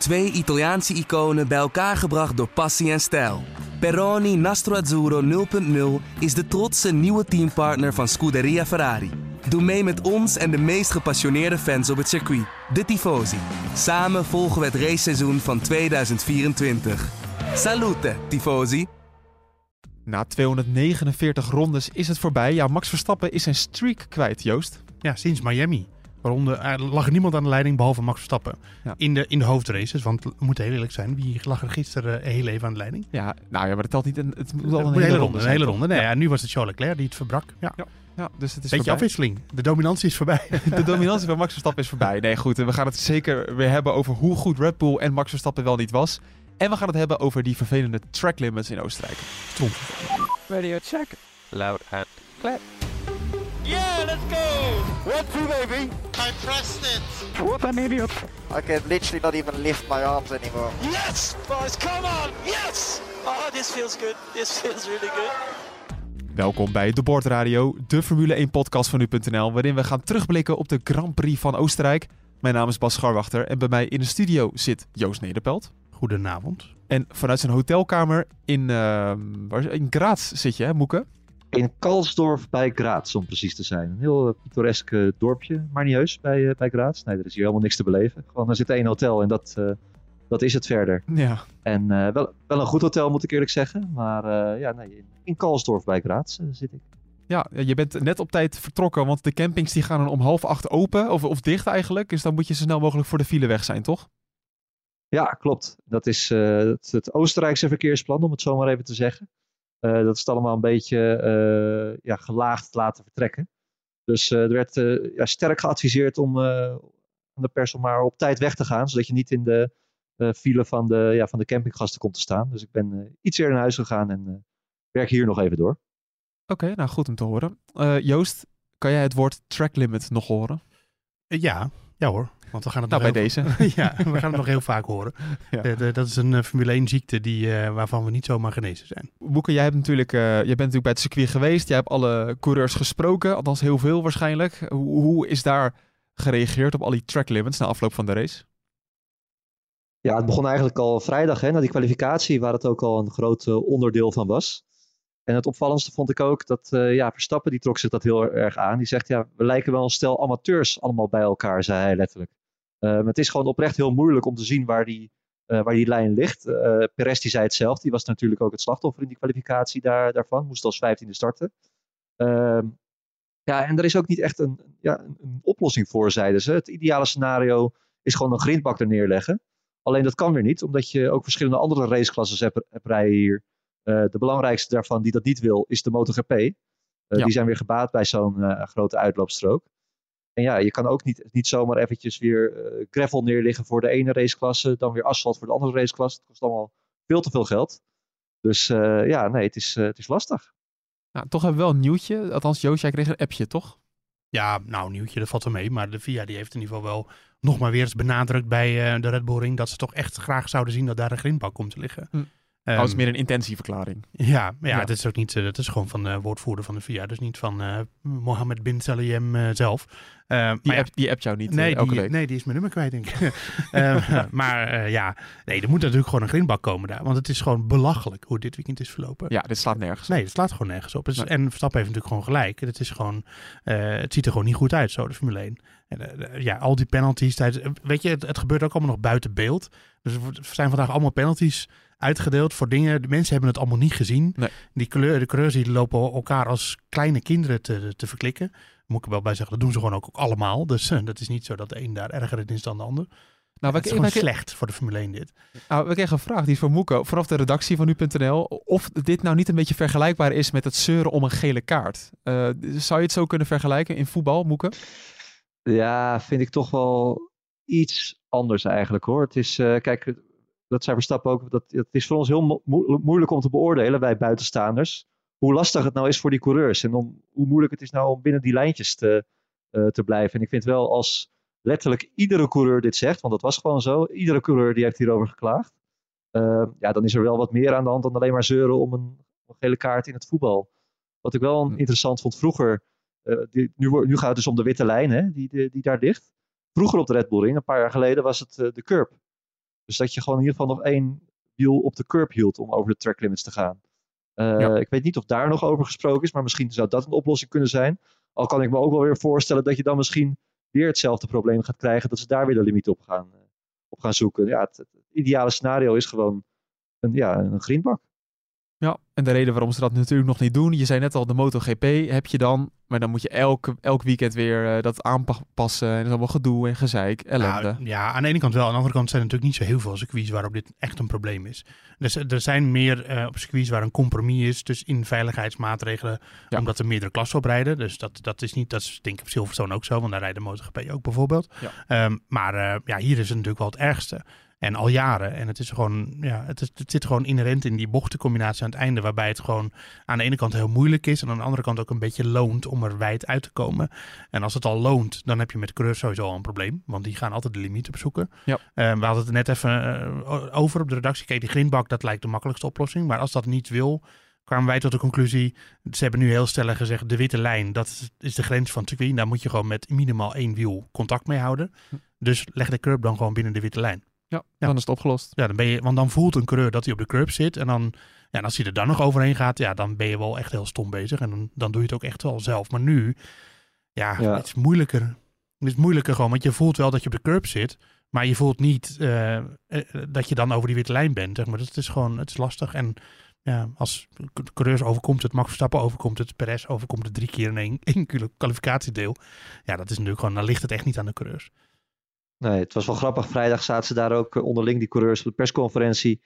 Twee Italiaanse iconen bij elkaar gebracht door passie en stijl. Peroni Nastro Azzurro 0.0 is de trotse nieuwe teampartner van Scuderia Ferrari. Doe mee met ons en de meest gepassioneerde fans op het circuit, de Tifosi. Samen volgen we het raceseizoen van 2024. Salute, Tifosi! Na 249 rondes is het voorbij. Ja, Max Verstappen is zijn streak kwijt, Joost. Ja, sinds Miami. Waarom er lag er niemand aan de leiding behalve Max Verstappen. Ja. In, de, in de hoofdraces. Want we moeten heel eerlijk zijn. Wie lag er gisteren heel even aan de leiding? Ja, nou ja, maar dat telt niet. Een, het moet wel een, hele, ronde. Een hele ronde. Nee, Ja. ja, nu was het Charles Leclerc die het verbrak. Ja. Ja, dus het is Beetje voorbij. afwisseling. De dominantie is voorbij. De dominantie van Max Verstappen is voorbij. Nee, goed. en We gaan het zeker weer hebben over hoe goed Red Bull en Max Verstappen wel niet was. En we gaan het hebben over die vervelende track limits in Oostenrijk. Radio check. Loud and clear. Yeah, let's go! One, two, baby. I pressed it. What an idiot. I can literally not even lift my arms anymore. Yes, boys, come on! Yes! Oh, this feels good. This feels really good. Welkom bij De Board Radio, de Formule 1 podcast van nu.nl, waarin we gaan terugblikken op de Grand Prix van Oostenrijk. Mijn naam is Bas Scharwachter en bij mij in de studio zit Joost Nederpelt. Goedenavond. En vanuit zijn hotelkamer in, ehm waar, in Graz zit je, hè, Moeke? In Kalsdorf bij Graz, om precies te zijn. Een heel eh, pittoresk eh, dorpje, maar niet heus bij, eh, bij Graz. Nee, er is hier helemaal niks te beleven. Gewoon, er zit één hotel en dat, dat is het verder. Ja. En wel, wel een goed hotel, moet ik eerlijk zeggen. Maar ja, nee, in, in Kalsdorf bij Graz zit ik. Ja, je bent net op tijd vertrokken, want de campings die gaan om half acht open, of, of dicht eigenlijk. Dus dan moet je zo snel mogelijk voor de file weg zijn, toch? Ja, klopt. Dat is het, het Oostenrijkse verkeersplan, om het zo maar even te zeggen. Eh, dat is het allemaal een beetje eh, ja, gelaagd laten vertrekken. Dus eh, er werd eh, ja, sterk geadviseerd om eh, aan de pers om maar op tijd weg te gaan, zodat je niet in de eh, file van de, ja, van de campinggasten komt te staan. Dus ik ben eh, iets eerder naar huis gegaan en eh, werk hier nog even door. Oké, nou goed om te horen. Eh, Joost, kan jij het woord track limit nog horen? Ja, ja hoor. Want we gaan het Nou, bij nog heel- deze. ja, we gaan het nog heel vaak horen. Ja. Eh, de- dat is een eh, Formule 1 ziekte die, eh, waarvan we niet zomaar genezen zijn. Moeke, jij, hebt natuurlijk, eh, jij bent natuurlijk bij het circuit geweest. Jij hebt alle coureurs gesproken, althans heel veel waarschijnlijk. Hoe, hoe is daar gereageerd op al die track limits na afloop van de race? Ja, het begon eigenlijk al vrijdag, hè, na die kwalificatie, waar het ook al een groot onderdeel van was. En het opvallendste vond ik ook dat eh, ja, Verstappen, die trok zich dat heel erg aan. Die zegt, ja, we lijken wel een stel amateurs allemaal bij elkaar, zei hij letterlijk. Eh, maar het is gewoon oprecht heel moeilijk om te zien waar die, eh, waar die lijn ligt. Perez die zei het zelf, die was natuurlijk ook het slachtoffer in die kwalificatie daar, daarvan. Moest als vijftiende starten. Ehm, ja, en er is ook niet echt een, ja, een, oplossing voor, zeiden ze. Het ideale scenario is gewoon een grindbak er neerleggen. Alleen dat kan weer niet, omdat je ook verschillende andere raceklassen hebt, hebt rijden hier. Eh, de belangrijkste daarvan die dat niet wil, is de MotoGP. Ja. Die zijn weer gebaat bij zo'n grote uitloopstrook. En ja, je kan ook niet, niet zomaar eventjes weer eh, gravel neerleggen voor de ene raceklasse, dan weer asfalt voor de andere raceklasse. Het kost allemaal veel te veel geld. Dus eh, ja, nee, het is, eh, het is lastig. Nou, toch hebben we wel een nieuwtje. Althans, Joost, jij kreeg een appje, toch? Ja, nou, nieuwtje, dat valt wel mee. Maar de VIA die heeft in ieder geval wel nog maar weer eens benadrukt bij eh, de Red Bull Ring dat ze toch echt graag zouden zien dat daar een grindbak komt te liggen. Hm. Ehm, Oh, is meer een intentieverklaring. Ja, maar ja, Ja. dat is ook niet. eh, Dat is gewoon van de woordvoerder van de VIA, dus niet van eh Mohammed bin Salem eh, zelf. Eh, Die, app, die appt jou niet nee, eh, elke die, week. nee, die is mijn nummer kwijt, denk ik. Eh, maar eh, ja, nee, er moet natuurlijk gewoon een grindbak komen daar, want het is gewoon belachelijk hoe dit weekend is verlopen. Ja, dit slaat nergens. Nee, het slaat gewoon nergens op. Het is- Nee. En Verstappen heeft natuurlijk gewoon gelijk. Het, is gewoon, eh, het ziet er gewoon niet goed uit, zo, de Formule 1. En, eh, ja, al die penalties tijdens... Weet je, het, het gebeurt ook allemaal nog buiten beeld. Dus er zijn vandaag allemaal penalties uitgedeeld voor dingen. De mensen hebben het allemaal niet gezien. Nee. Die kleur, de coureurs die lopen elkaar als kleine kinderen te, te verklikken. Moet ik er wel bij zeggen, dat doen ze gewoon ook, ook allemaal. Dus eh, dat is niet zo dat de een daar erger in is dan de ander. Nou, het we, is gewoon slecht voor de Formule 1 dit. nou, we kregen een vraag, die is van Moeke, vanaf de redactie van nu.nl. Of dit nou niet een beetje vergelijkbaar is met het zeuren om een gele kaart. Eh, zou je het zo kunnen vergelijken in voetbal, Moeke? Ja, vind ik toch wel iets anders eigenlijk hoor. Het is, eh, kijk, dat zei Verstappen ook, dat, het is voor ons heel mo- mo- moeilijk om te beoordelen, wij buitenstaanders, hoe lastig het nou is voor die coureurs. En om, hoe moeilijk het is nou om binnen die lijntjes te, eh, te blijven. En ik vind wel als letterlijk iedere coureur dit zegt, want dat was gewoon zo, iedere coureur die heeft hierover geklaagd. eh, ja, dan is er wel wat meer aan de hand dan alleen maar zeuren om een, een gele kaart in het voetbal. Wat ik wel interessant vond vroeger, eh, die, nu, nu gaat het dus om de witte lijn hè, die, die, die daar ligt. Vroeger op de Red Bull Ring, een paar jaar geleden, was het de curb. Dus dat je gewoon in ieder geval nog één wiel op de curb hield om over de track limits te gaan. Eh, Ja. Ik weet niet of daar nog over gesproken is, maar misschien zou dat een oplossing kunnen zijn. Al kan ik me ook wel weer voorstellen dat je dan misschien weer hetzelfde probleem gaat krijgen, dat ze daar weer de limiet op gaan, eh, op gaan zoeken. Ja, het, het ideale scenario is gewoon een, ja, een greenbak. Ja, en de reden waarom ze dat natuurlijk nog niet doen, je zei net al, de MotoGP heb je dan, maar dan moet je elk, elk weekend weer eh, dat aanpassen en dat is allemaal gedoe en gezeik, ellende. Nou, ja, aan de ene kant wel. Aan de andere kant zijn er natuurlijk niet zo heel veel circuits waarop dit echt een probleem is. Dus er zijn meer eh, op circuits waar een compromis is tussen in veiligheidsmaatregelen, Ja. omdat er meerdere klassen op rijden. Dus dat, dat is niet, dat is denk ik op Silverstone ook zo, want daar rijden MotoGP ook bijvoorbeeld. Ja. Ehm, maar eh, ja, hier is het natuurlijk wel het ergste. En al jaren. En het is gewoon, ja, het, is, het zit gewoon inherent in die bochtencombinatie aan het einde, waarbij het gewoon aan de ene kant heel moeilijk is en aan de andere kant ook een beetje loont om er wijd uit te komen. En als het al loont, dan heb je met coureurs sowieso al een probleem, want die gaan altijd de limiet opzoeken. Ja. Eh, we hadden het net even eh, over op de redactie. Kijk, die grindbak, dat lijkt de makkelijkste oplossing. Maar als dat niet wil, kwamen wij tot de conclusie. Ze hebben nu heel stellig gezegd: de witte lijn, dat is- de grens van circuit. Daar moet je gewoon met minimaal één wiel contact mee houden. Dus leg de curb dan gewoon binnen de witte lijn. Ja, dan is het opgelost. Ja, dan ben je, want dan voelt een coureur dat hij op de curb zit. En dan, ja, en als hij er dan nog overheen gaat, ja, dan ben je wel echt heel stom bezig. En dan, dan doe je het ook echt wel zelf. Maar nu, ja, Ja. het is moeilijker. Het is moeilijker gewoon, want je voelt wel dat je op de curb zit. Maar je voelt niet eh, eh, dat je dan over die witte lijn bent. Zeg maar. Het is gewoon, het is lastig. En ja, als coureurs overkomt het, Max Verstappen overkomt het, Perez overkomt het drie keer in één, één kwalificatiedeel. Ja, dat is natuurlijk gewoon, dan ligt het echt niet aan de coureurs. Nee, het was wel grappig. Vrijdag zaten ze daar ook eh, onderling, die coureurs, op de persconferentie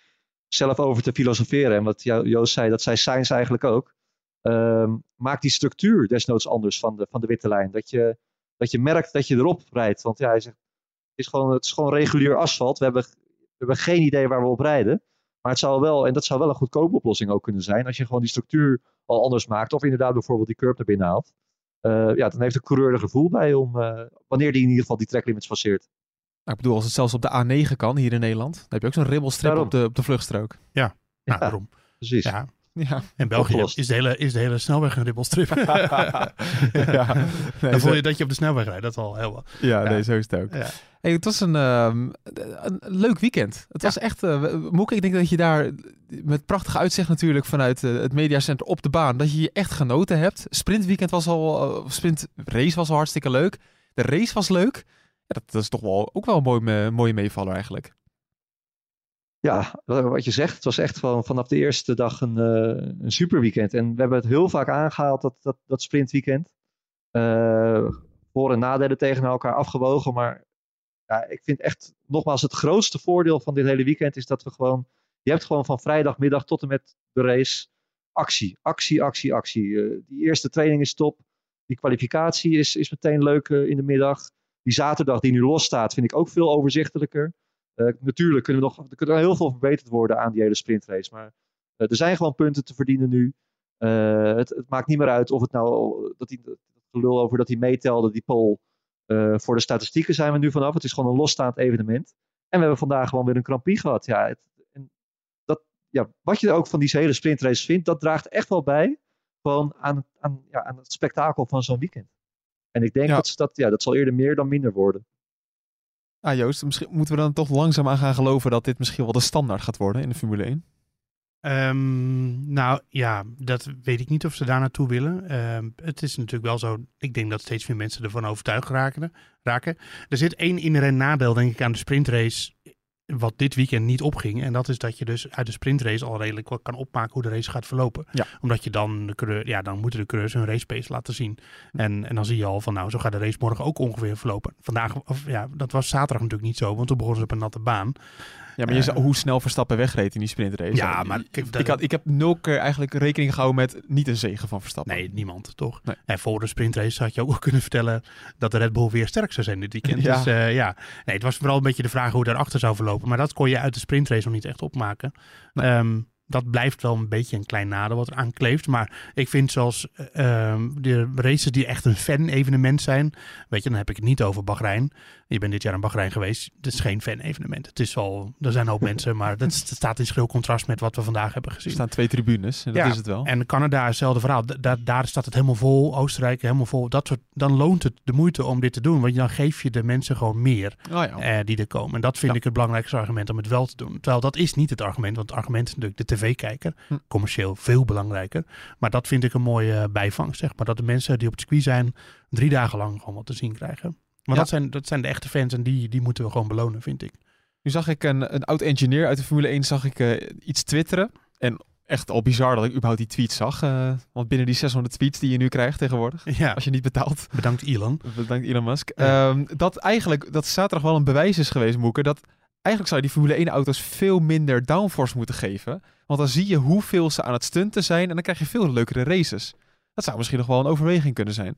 zelf over te filosoferen. En wat Jo- Joost zei, dat zei Sainz eigenlijk ook. Ehm, maak die structuur desnoods anders van de, van de witte lijn. Dat je, dat je merkt dat je erop rijdt. Want ja, hij zegt, het is gewoon, het is gewoon regulier asfalt. We hebben, we hebben geen idee waar we op rijden. Maar het zou wel, en dat zou wel een goedkope oplossing ook kunnen zijn. Als je gewoon die structuur al anders maakt. Of inderdaad bijvoorbeeld die curb naar binnen haalt. Eh, ja, dan heeft de coureur er gevoel bij om, eh, wanneer die in ieder geval die tracklimits passeert. Nou, ik bedoel, als het zelfs op de A9 kan hier in Nederland, dan heb je ook zo'n ribbelstrip op de, op de vluchtstrook. Nou, Ja. daarom. Precies. Ja, Ja. in België Opgelost. is de, hele, is de hele snelweg een ribbelstrip. ja. Nee, dan voel je dat je op de snelweg rijdt. Dat is al heel wat. ja, Ja. nee, zo is het ook. Ja. Hey, het was een, ehm, een leuk weekend. Het was echt, eh, Moek, ik denk dat je daar met prachtig uitzicht natuurlijk vanuit eh, het mediacenter op de baan, dat je je echt genoten hebt. Sprintweekend was al, uh, sprint race was al hartstikke leuk. De race was leuk. Ja, dat, is toch wel ook wel een mooi, me- mooie meevaller eigenlijk. Ja, wat je zegt, het was echt gewoon vanaf de eerste dag een, eh, een super weekend. En we hebben het heel vaak aangehaald, dat, dat, dat sprintweekend. Eh voor- en nadelen tegen elkaar afgewogen. Maar ja, ik vind echt, nogmaals, het grootste voordeel van dit hele weekend is dat we gewoon... Je hebt gewoon van vrijdagmiddag tot en met de race actie, actie, actie, actie. Eh, die eerste training is top. Die kwalificatie is, is meteen leuk in de middag. Die zaterdag die nu los staat, vind ik ook veel overzichtelijker. Eh, natuurlijk kunnen we nog, er kunnen heel veel verbeterd worden aan die hele sprintrace. Maar eh, er zijn gewoon punten te verdienen nu. Eh, het, het maakt niet meer uit of het nou, dat die, dat gelul over dat hij meetelde, die poll. voor de statistieken zijn we nu vanaf. Het is gewoon een losstaand evenement. En we hebben vandaag gewoon weer een Prix gehad. Ja, het, en dat, ja, wat je ook van die hele sprintrace vindt, dat draagt echt wel bij. Aan, aan, ja, aan het spektakel van zo'n weekend. En ik denk Ja. dat, dat, ja, dat zal eerder meer dan minder worden. Ah Joost, misschien moeten we dan toch langzaam aan gaan geloven dat dit misschien wel de standaard gaat worden in de Formule 1. Ehm, nou ja, dat weet ik niet of ze daar naartoe willen. Ehm, het is natuurlijk wel zo. Ik denk dat steeds meer mensen ervan overtuigd raken. raken. Er zit één inherent nadeel, denk ik, aan de sprintrace. Wat dit weekend niet opging. En dat is dat je dus uit de sprintrace al redelijk wat kan opmaken hoe de race gaat verlopen. Ja. Omdat je dan, de coureur, ja, dan moeten de coureurs hun race pace laten zien. En, en dan zie je al van, nou, zo gaat de race morgen ook ongeveer verlopen. Vandaag, of ja, dat was zaterdag natuurlijk niet zo, want toen begonnen ze op een natte baan. Ja, maar je Eh. zag hoe snel Verstappen wegreed in die sprintrace. Ja, maar kijk, ik, had, ik heb nul keer eigenlijk rekening gehouden met niet een zegen van Verstappen. Nee, niemand, toch? Nee. En voor de sprintrace had je ook wel kunnen vertellen dat de Red Bull weer sterk zou zijn dit weekend. Ja. Dus eh, ja, nee, het was vooral een beetje de vraag hoe het daarachter zou verlopen. Maar dat kon je uit de sprintrace nog niet echt opmaken. Nee. Ehm, dat blijft wel een beetje een klein nadeel wat er aan kleeft. Maar ik vind zoals eh, ehm, de races die echt een fan-evenement zijn. Weet je, dan heb ik het niet over Bahrein. Je bent dit jaar in Bahrein geweest. Het is geen fan-evenement. Het is al, er zijn ook mensen, maar dat staat in schril contrast met wat we vandaag hebben gezien. Er staan twee tribunes en dat Ja, is het wel. En Canada, hetzelfde verhaal. Da- daar- daar staat het helemaal vol. Oostenrijk helemaal vol. Dat soort, dan loont het de moeite om dit te doen. Want dan geef je de mensen gewoon meer Oh ja. eh, die er komen. En dat vind Ja. ik het belangrijkste argument om het wel te doen. Terwijl dat is niet het argument. Want het argument is natuurlijk de tv-kijker. Hm. Commercieel veel belangrijker. Maar dat vind ik een mooie bijvangst. Zeg maar. Dat de mensen die op het circuit zijn drie dagen lang gewoon wat te zien krijgen. Maar Ja. dat, zijn, dat zijn de echte fans en die, die moeten we gewoon belonen, vind ik. Nu zag ik een, een oud engineer uit de Formule 1 zag ik eh, iets twitteren. En echt al bizar dat ik überhaupt die tweet zag. eh, want binnen die 600 tweets die je nu krijgt tegenwoordig, Ja, als je niet betaalt, bedankt Elon. bedankt Elon Musk. Ja. ehm, dat eigenlijk, dat zaterdag wel een bewijs is geweest, Moeke, dat eigenlijk zou je die Formule 1 auto's veel minder downforce moeten geven. Want dan zie je hoeveel ze aan het stunten zijn en dan krijg je veel leukere races. Dat zou misschien nog wel een overweging kunnen zijn.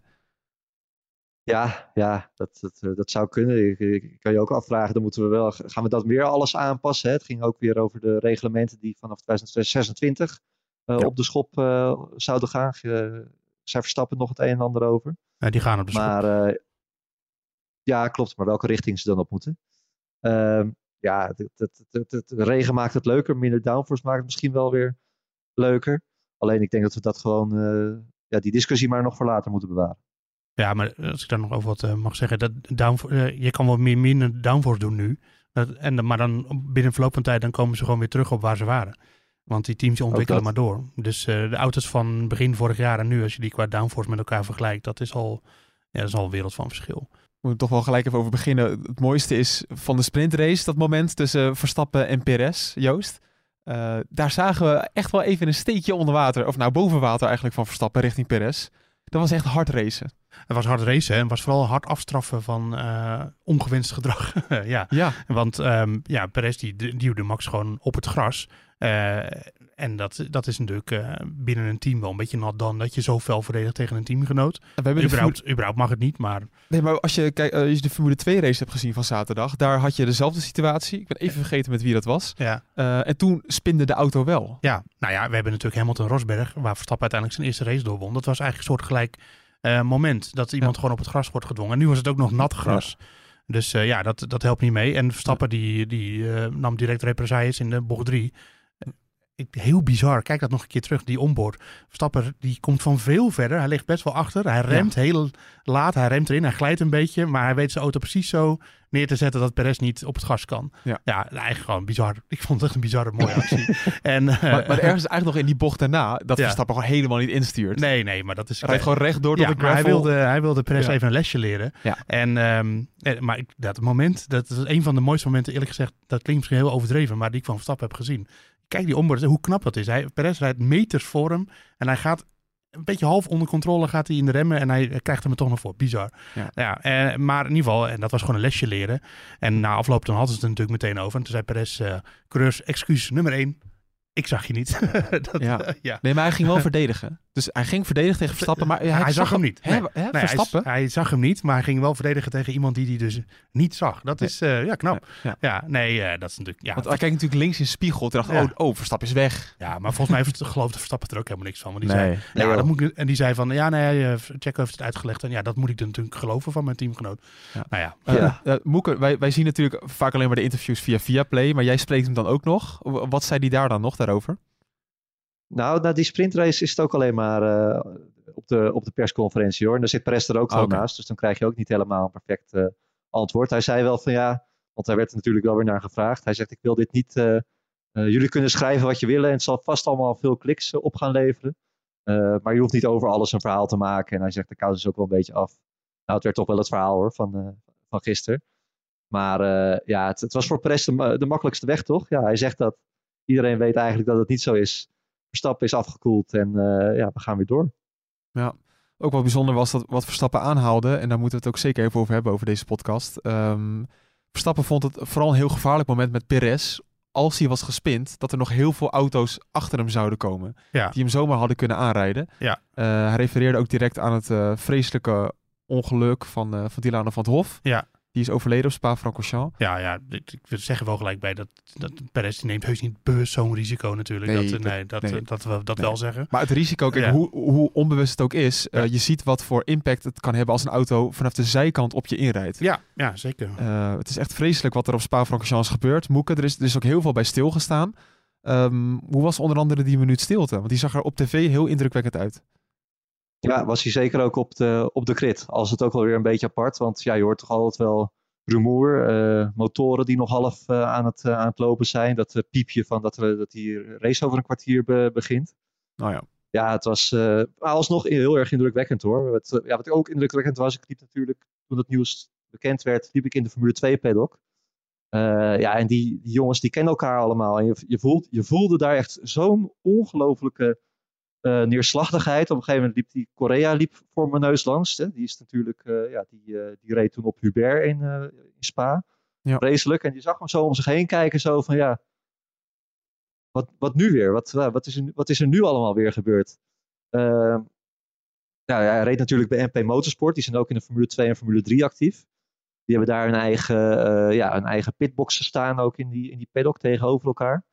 Ja, ja dat, dat, eh, dat zou kunnen. Ik, kan je ook afvragen, dan moeten we wel, gaan we dat weer alles aanpassen? Hè? Het ging ook weer over de reglementen die vanaf 2026 eh, Ja. op de schop eh, zouden gaan. Ge- zij verstappen nog het een en ander over. Ja, die gaan op de schop. Maar ja, klopt. Maar welke richting ze dan op moeten. Ehm, ja, het, regen maakt het leuker. Minder downforce maakt het misschien wel weer leuker. Alleen ik denk dat we dat gewoon, ja, die discussie maar nog voor later moeten bewaren. Ja, maar als ik daar nog over wat eh, mag zeggen. Dat down, eh, je kan wel meer minder downforce doen nu. Dat, en, maar dan binnen verloop van tijd dan komen ze gewoon weer terug op waar ze waren. Want die teams ontwikkelen maar door. Dus eh, de auto's van begin vorig jaar en nu, als je die qua downforce met elkaar vergelijkt, dat is al, ja, dat is al een wereld van verschil. We moeten toch wel gelijk even over beginnen. Het mooiste is van de sprintrace, dat moment tussen Verstappen en Perez, Joost. Daar zagen we echt wel even een steekje onder water, of nou boven water eigenlijk van Verstappen richting Perez. Dat was echt hard racen. Het was hard racen en was vooral hard afstraffen van eh, ongewenst gedrag. ja, Ja, Want ehm, ja, Perez die duwde Max gewoon op het gras. Eh, en dat, dat is natuurlijk eh, binnen een team wel een beetje nat dan dat je zo fel verdedigt tegen een teamgenoot. we hebben Überhaupt, überhaupt mag het niet, maar Nee, maar als je, kijk, als je de Formule 2 race hebt gezien van zaterdag, daar had je dezelfde situatie. Ik ben even vergeten met wie dat was. ja. En toen spinde de auto wel. ja. Nou ja, we hebben natuurlijk Hamilton Rosberg, waar Verstappen uiteindelijk zijn eerste race doorwon. Dat was eigenlijk een soortgelijk eh moment dat iemand gewoon op het gras wordt gedwongen. En nu was het ook nog nat gras. Dus eh, ja, dat, dat helpt niet mee. En Verstappen die, die eh, nam direct represailles in de bocht 3. Ik, heel bizar. Kijk dat nog een keer terug, die onboard. Verstappen die komt van veel verder. Hij ligt best wel achter. Hij remt heel laat. Hij remt erin. Hij glijdt een beetje. Maar hij weet zijn auto precies zo neer te zetten dat Perez niet op het gas kan. Ja. eigenlijk gewoon bizar. Ik vond het echt een bizarre mooie actie. en, eh, Maar, maar ergens eigenlijk nog in die bocht daarna, dat Ja. Verstappen gewoon helemaal niet instuurt. Nee, nee, maar dat is... Hij rijdt gewoon rechtdoor door ja, de maar hij gravel. wilde, hij wilde Perez even een lesje leren. Ja. En, ehm, eh, maar ik, dat moment, dat is een van de mooiste momenten, eerlijk gezegd, dat klinkt misschien heel overdreven, maar die ik van Verstappen heb gezien. Kijk die onboard, hoe knap dat is. Hij, Perez rijdt meters voor hem en hij gaat een beetje half onder controle gaat hij in de remmen en hij krijgt hem er toch nog voor. Bizar. Ja. Ja, eh, maar in ieder geval, en dat was gewoon een lesje leren. En na afloop dan hadden ze het er natuurlijk meteen over. En toen zei Perez, coureurs, excuus nummer één. Ik zag je niet. dat, Ja. eh, ja. Nee, maar hij ging wel verdedigen. Dus hij ging verdedigen tegen Verstappen, maar hij, hij zag hem niet. Hè, Nee. hè, Nee, hij, Verstappen? hij zag hem niet, maar hij ging wel verdedigen tegen iemand die hij dus niet zag. Dat Nee. is eh, ja, knap. Ja. Ja, nee, eh, dat is natuurlijk. Ja, Want hij kijkt natuurlijk links in de spiegel. Toen dacht Ja. oh, oh, Verstappen is weg. ja, maar volgens mij heeft- geloofde Verstappen er ook helemaal niks van. Want die Nee. zei, Nee, ja, dat moet ik, en die zei van, ja, nee, eh, Checo heeft het uitgelegd. En ja, dat moet ik dan natuurlijk geloven van mijn teamgenoot. Ja. Nou ja, Ja. Moeke, wij, wij zien natuurlijk vaak alleen maar de interviews via Viaplay, maar jij spreekt hem dan ook nog. Wat zei die daar dan nog daarover? Nou, na die sprintrace is het ook alleen maar eh, op, de, op de persconferentie hoor. En daar zit Perez er ook gewoon naast. Dus dan krijg je ook niet helemaal een perfect eh, antwoord. Hij zei wel van ja, want daar werd er natuurlijk wel weer naar gevraagd. Hij zegt ik wil dit niet, eh, jullie kunnen schrijven wat je willen. En het zal vast allemaal veel kliks op gaan leveren. Maar je hoeft niet over alles een verhaal te maken. En hij zegt de koud is ook wel een beetje af. Nou, het werd toch wel het verhaal hoor, van, van gisteren. Maar ja, het, het was voor Perez de, de makkelijkste weg toch? Ja, hij zegt dat iedereen weet eigenlijk dat het niet zo is. Verstappen is afgekoeld en eh, ja, we gaan weer door. Ook wel bijzonder was dat wat Verstappen aanhaalde, en daar moeten we het ook zeker even over hebben over deze podcast. Ehm, Verstappen vond het vooral een heel gevaarlijk moment met Perez. Als hij was gespind, dat er nog heel veel auto's achter hem zouden komen. Ja. Die hem zomaar hadden kunnen aanrijden. Ja. Eh, hij refereerde ook direct aan het eh, vreselijke ongeluk van, eh van Dilano van het Hof. Ja. Die is overleden op Spa-Francorchamps. Ja, ja, ik wil zeggen wel gelijk bij dat, dat Perez neemt heus niet bewust zo'n risico natuurlijk. Nee, dat, dat- nee, dat, nee. dat we dat Nee. wel zeggen. Maar het risico, kijk, Ja. hoe, hoe onbewust het ook is, eh, je ziet wat voor impact het kan hebben als een auto vanaf de zijkant op je inrijdt. Ja, ja zeker. Eh, het is echt vreselijk wat er op Spa-Francorchamps gebeurt. Moeke, er is, er is ook heel veel bij stilgestaan. Ehm, hoe was onder andere die minuut stilte? Want die zag er op tv heel indrukwekkend uit. Ja, was hij zeker ook op de, op de grid. Als het ook wel weer een beetje apart. Want ja, je hoort toch altijd wel rumoer. eh, motoren die nog half eh, aan, het, eh, aan het lopen zijn. Dat piepje van dat, dat die race over een kwartier be- begint. Nou ja. Ja, het was alsnog heel erg indrukwekkend hoor. Wat, ja, wat ook indrukwekkend was, ik liep natuurlijk toen het nieuws bekend werd, liep ik in de Formule 2 paddock. Ja, en die, die jongens die kennen elkaar allemaal. En je, je, voelt, je voelde daar echt zo'n ongelofelijke eh, neerslachtigheid. Op een gegeven moment liep die Korea liep voor mijn neus langs. Hè. Die is natuurlijk, eh, ja, die, eh, die reed toen op Hubert in, in Spa. Ja. Vreselijk. En die zag hem zo om zich heen kijken, zo van ja, wat, wat nu weer? Wat, wat, is er, wat is er nu allemaal weer gebeurd? Ehm, nou, ja, hij reed natuurlijk bij MP Motorsport. Die zijn ook in de Formule 2 en Formule 3 actief. Die hebben daar een eigen, ja, een eigen pitbox staan, ook in die, in die paddock tegenover elkaar.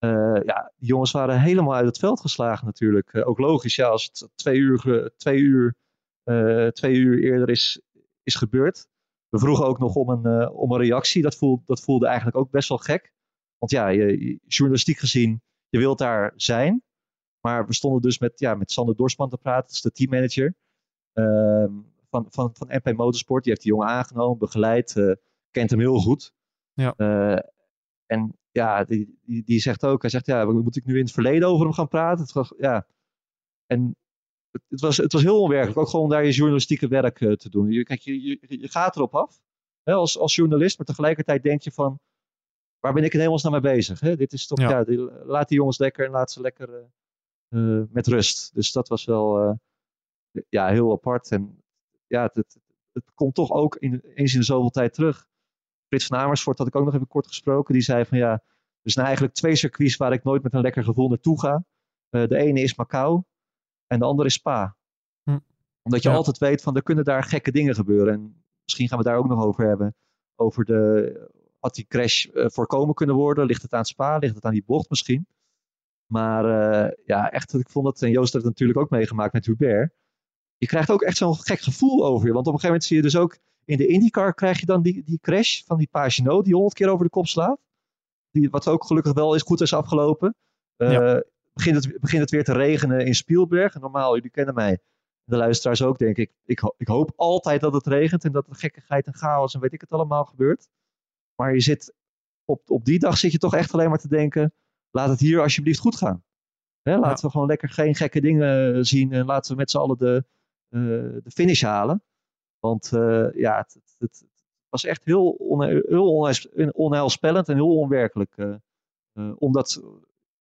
Eh, ja, die jongens waren helemaal uit het veld geslagen natuurlijk. Eh, ook logisch, ja, als het twee uur, twee uur, eh, twee uur eerder is, is gebeurd. We vroegen ook nog om een, om een reactie. Dat voelde, dat voelde eigenlijk ook best wel gek. Want ja, je, je- journalistiek gezien, je wilt daar zijn. Maar we stonden dus met, ja, met Sander Dorsman te praten, dat is de teammanager ehm, van, van, van MP Motorsport. Die heeft die jongen aangenomen, begeleid, kent hem heel goed. Ja. En ja, die, die, die zegt ook, hij zegt, ja, moet ik nu in het verleden over hem gaan praten? Het was, ja. En het, het was, het was heel onwerkelijk, ook gewoon om daar je journalistieke werk eh, te doen. Je, kijk, je, je, je gaat erop af, hè, als, als journalist, maar tegelijkertijd denk je van, waar ben ik in hemelsnaam mee bezig? Hè? Dit is toch, Ja. ja, die- laat die jongens lekker en laat ze lekker eh, eh, met rust. Dus dat was wel ja, heel apart. En ja, het, het, het komt toch ook in, eens in de zoveel tijd terug. Frits van Amersfoort had ik ook nog even kort gesproken. Die zei van ja, er zijn eigenlijk twee circuits waar ik nooit met een lekker gevoel naartoe ga. Eh, de ene is Macau en de andere is Spa. Hm. Omdat je Ja. altijd weet van er kunnen daar gekke dingen gebeuren. En misschien gaan we daar ook nog over hebben. Over de, had die crash eh, voorkomen kunnen worden? Ligt het aan Spa? Ligt het aan die bocht misschien? Maar eh, ja, echt, ik vond het, en Joost heeft het natuurlijk ook meegemaakt met Hubert. Je krijgt ook echt zo'n gek gevoel over je. Want op een gegeven moment zie je dus ook in de IndyCar krijg je dan die, die crash van die Pagino die honderd keer over de kop slaat. Die, wat ook gelukkig wel is goed is afgelopen. Eh, Ja. begint, het, begint het weer te regenen in Spielberg. Normaal, jullie kennen mij. De luisteraars ook, denk ik. Ik, ho- ik hoop altijd dat het regent en dat er gekkigheid en chaos en weet ik het allemaal gebeurt. Maar je zit op, op die dag zit je toch echt alleen maar te denken: laat het hier alsjeblieft goed gaan. Hè, laten we gewoon lekker geen gekke dingen zien en laten we met z'n allen de, eh, de finish halen. Want eh, ja, het, het, het was echt heel, onheils- onheilspellend en heel onwerkelijk eh, eh, om dat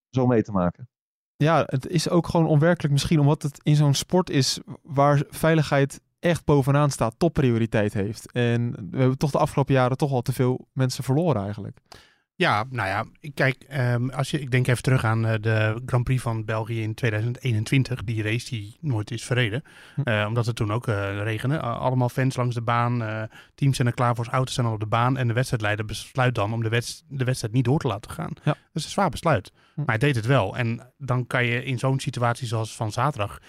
zo mee te maken. Ja, het is ook gewoon onwerkelijk misschien omdat het in zo'n sport is waar veiligheid echt bovenaan staat, topprioriteit heeft. En we hebben toch de afgelopen jaren toch al te veel mensen verloren eigenlijk. Ja, nou ja, kijk, ehm, als je, ik denk even terug aan eh, de Grand Prix van België in 2021. Die race die nooit is verreden. Hm. Eh, omdat het toen ook eh regende. Allemaal fans langs de baan. teams zijn er klaar voor, auto's zijn al op de baan. En de wedstrijdleider besluit dan om de, wedst- de wedstrijd niet door te laten gaan. Ja. Dat is een zwaar besluit. Hm. Maar hij deed het wel. En dan kan je in zo'n situatie zoals van zaterdag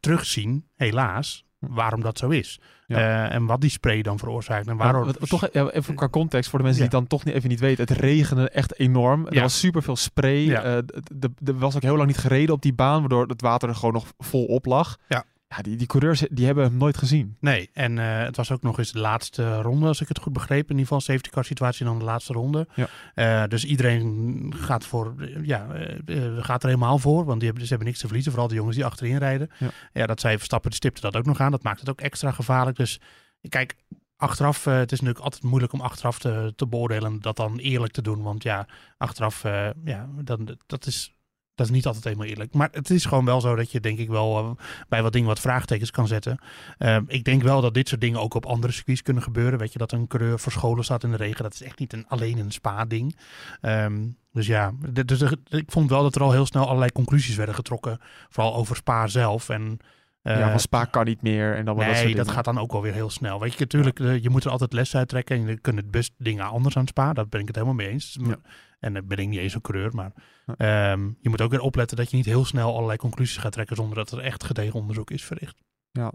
terugzien, helaas, waarom dat zo is. Ja. Eh, en wat die spray dan veroorzaakt. En waarom... Toch even qua context voor de mensen Ja. die het dan toch niet, even niet weten. Het regende echt enorm. Er was superveel spray. Ja. Eh, d- d- er was ook heel lang niet gereden op die baan, waardoor het water er gewoon nog vol op lag. Ja. Ja, die, die coureurs die hebben hem nooit gezien. Nee, en eh, het was ook nog eens de laatste ronde, als ik het goed begreep. In ieder geval safety car situatie dan de laatste ronde. Ja. Eh, dus iedereen gaat, voor, ja, eh, gaat er helemaal voor, want die hebben, ze hebben niks te verliezen. Vooral de jongens die achterin rijden. Ja. Ja, dat zij Verstappen stipte dat ook nog aan. Dat maakt het ook extra gevaarlijk. Dus kijk, achteraf, het is natuurlijk altijd moeilijk om achteraf te, te beoordelen. Dat dan eerlijk te doen, want ja, achteraf, ja, dan, dat is... Dat is niet altijd helemaal eerlijk. Maar het is gewoon wel zo dat je denk ik wel eh, bij wat dingen wat vraagtekens kan zetten. Ehm, ik denk wel dat dit soort dingen ook op andere circuits kunnen gebeuren. Weet je, dat een coureur verscholen staat in de regen. Dat is echt niet een, alleen een spa-ding. Ehm, dus ja, dus ik vond wel dat er al heel snel allerlei conclusies werden getrokken. Vooral over Spa zelf. En Eh, ja, van Spa kan niet meer en dan nee, dat dat, soort dingen. gaat dan ook wel weer heel snel. Weet je, natuurlijk, eh, je moet er altijd les uit trekken. En je kunt het best dingen anders aan Spa. Daar ben ik het helemaal mee eens. Ja. En dan ben ik niet eens een coureur. Maar ehm, je moet ook weer opletten dat je niet heel snel allerlei conclusies gaat trekken zonder dat er echt gedegen onderzoek is verricht. Ja.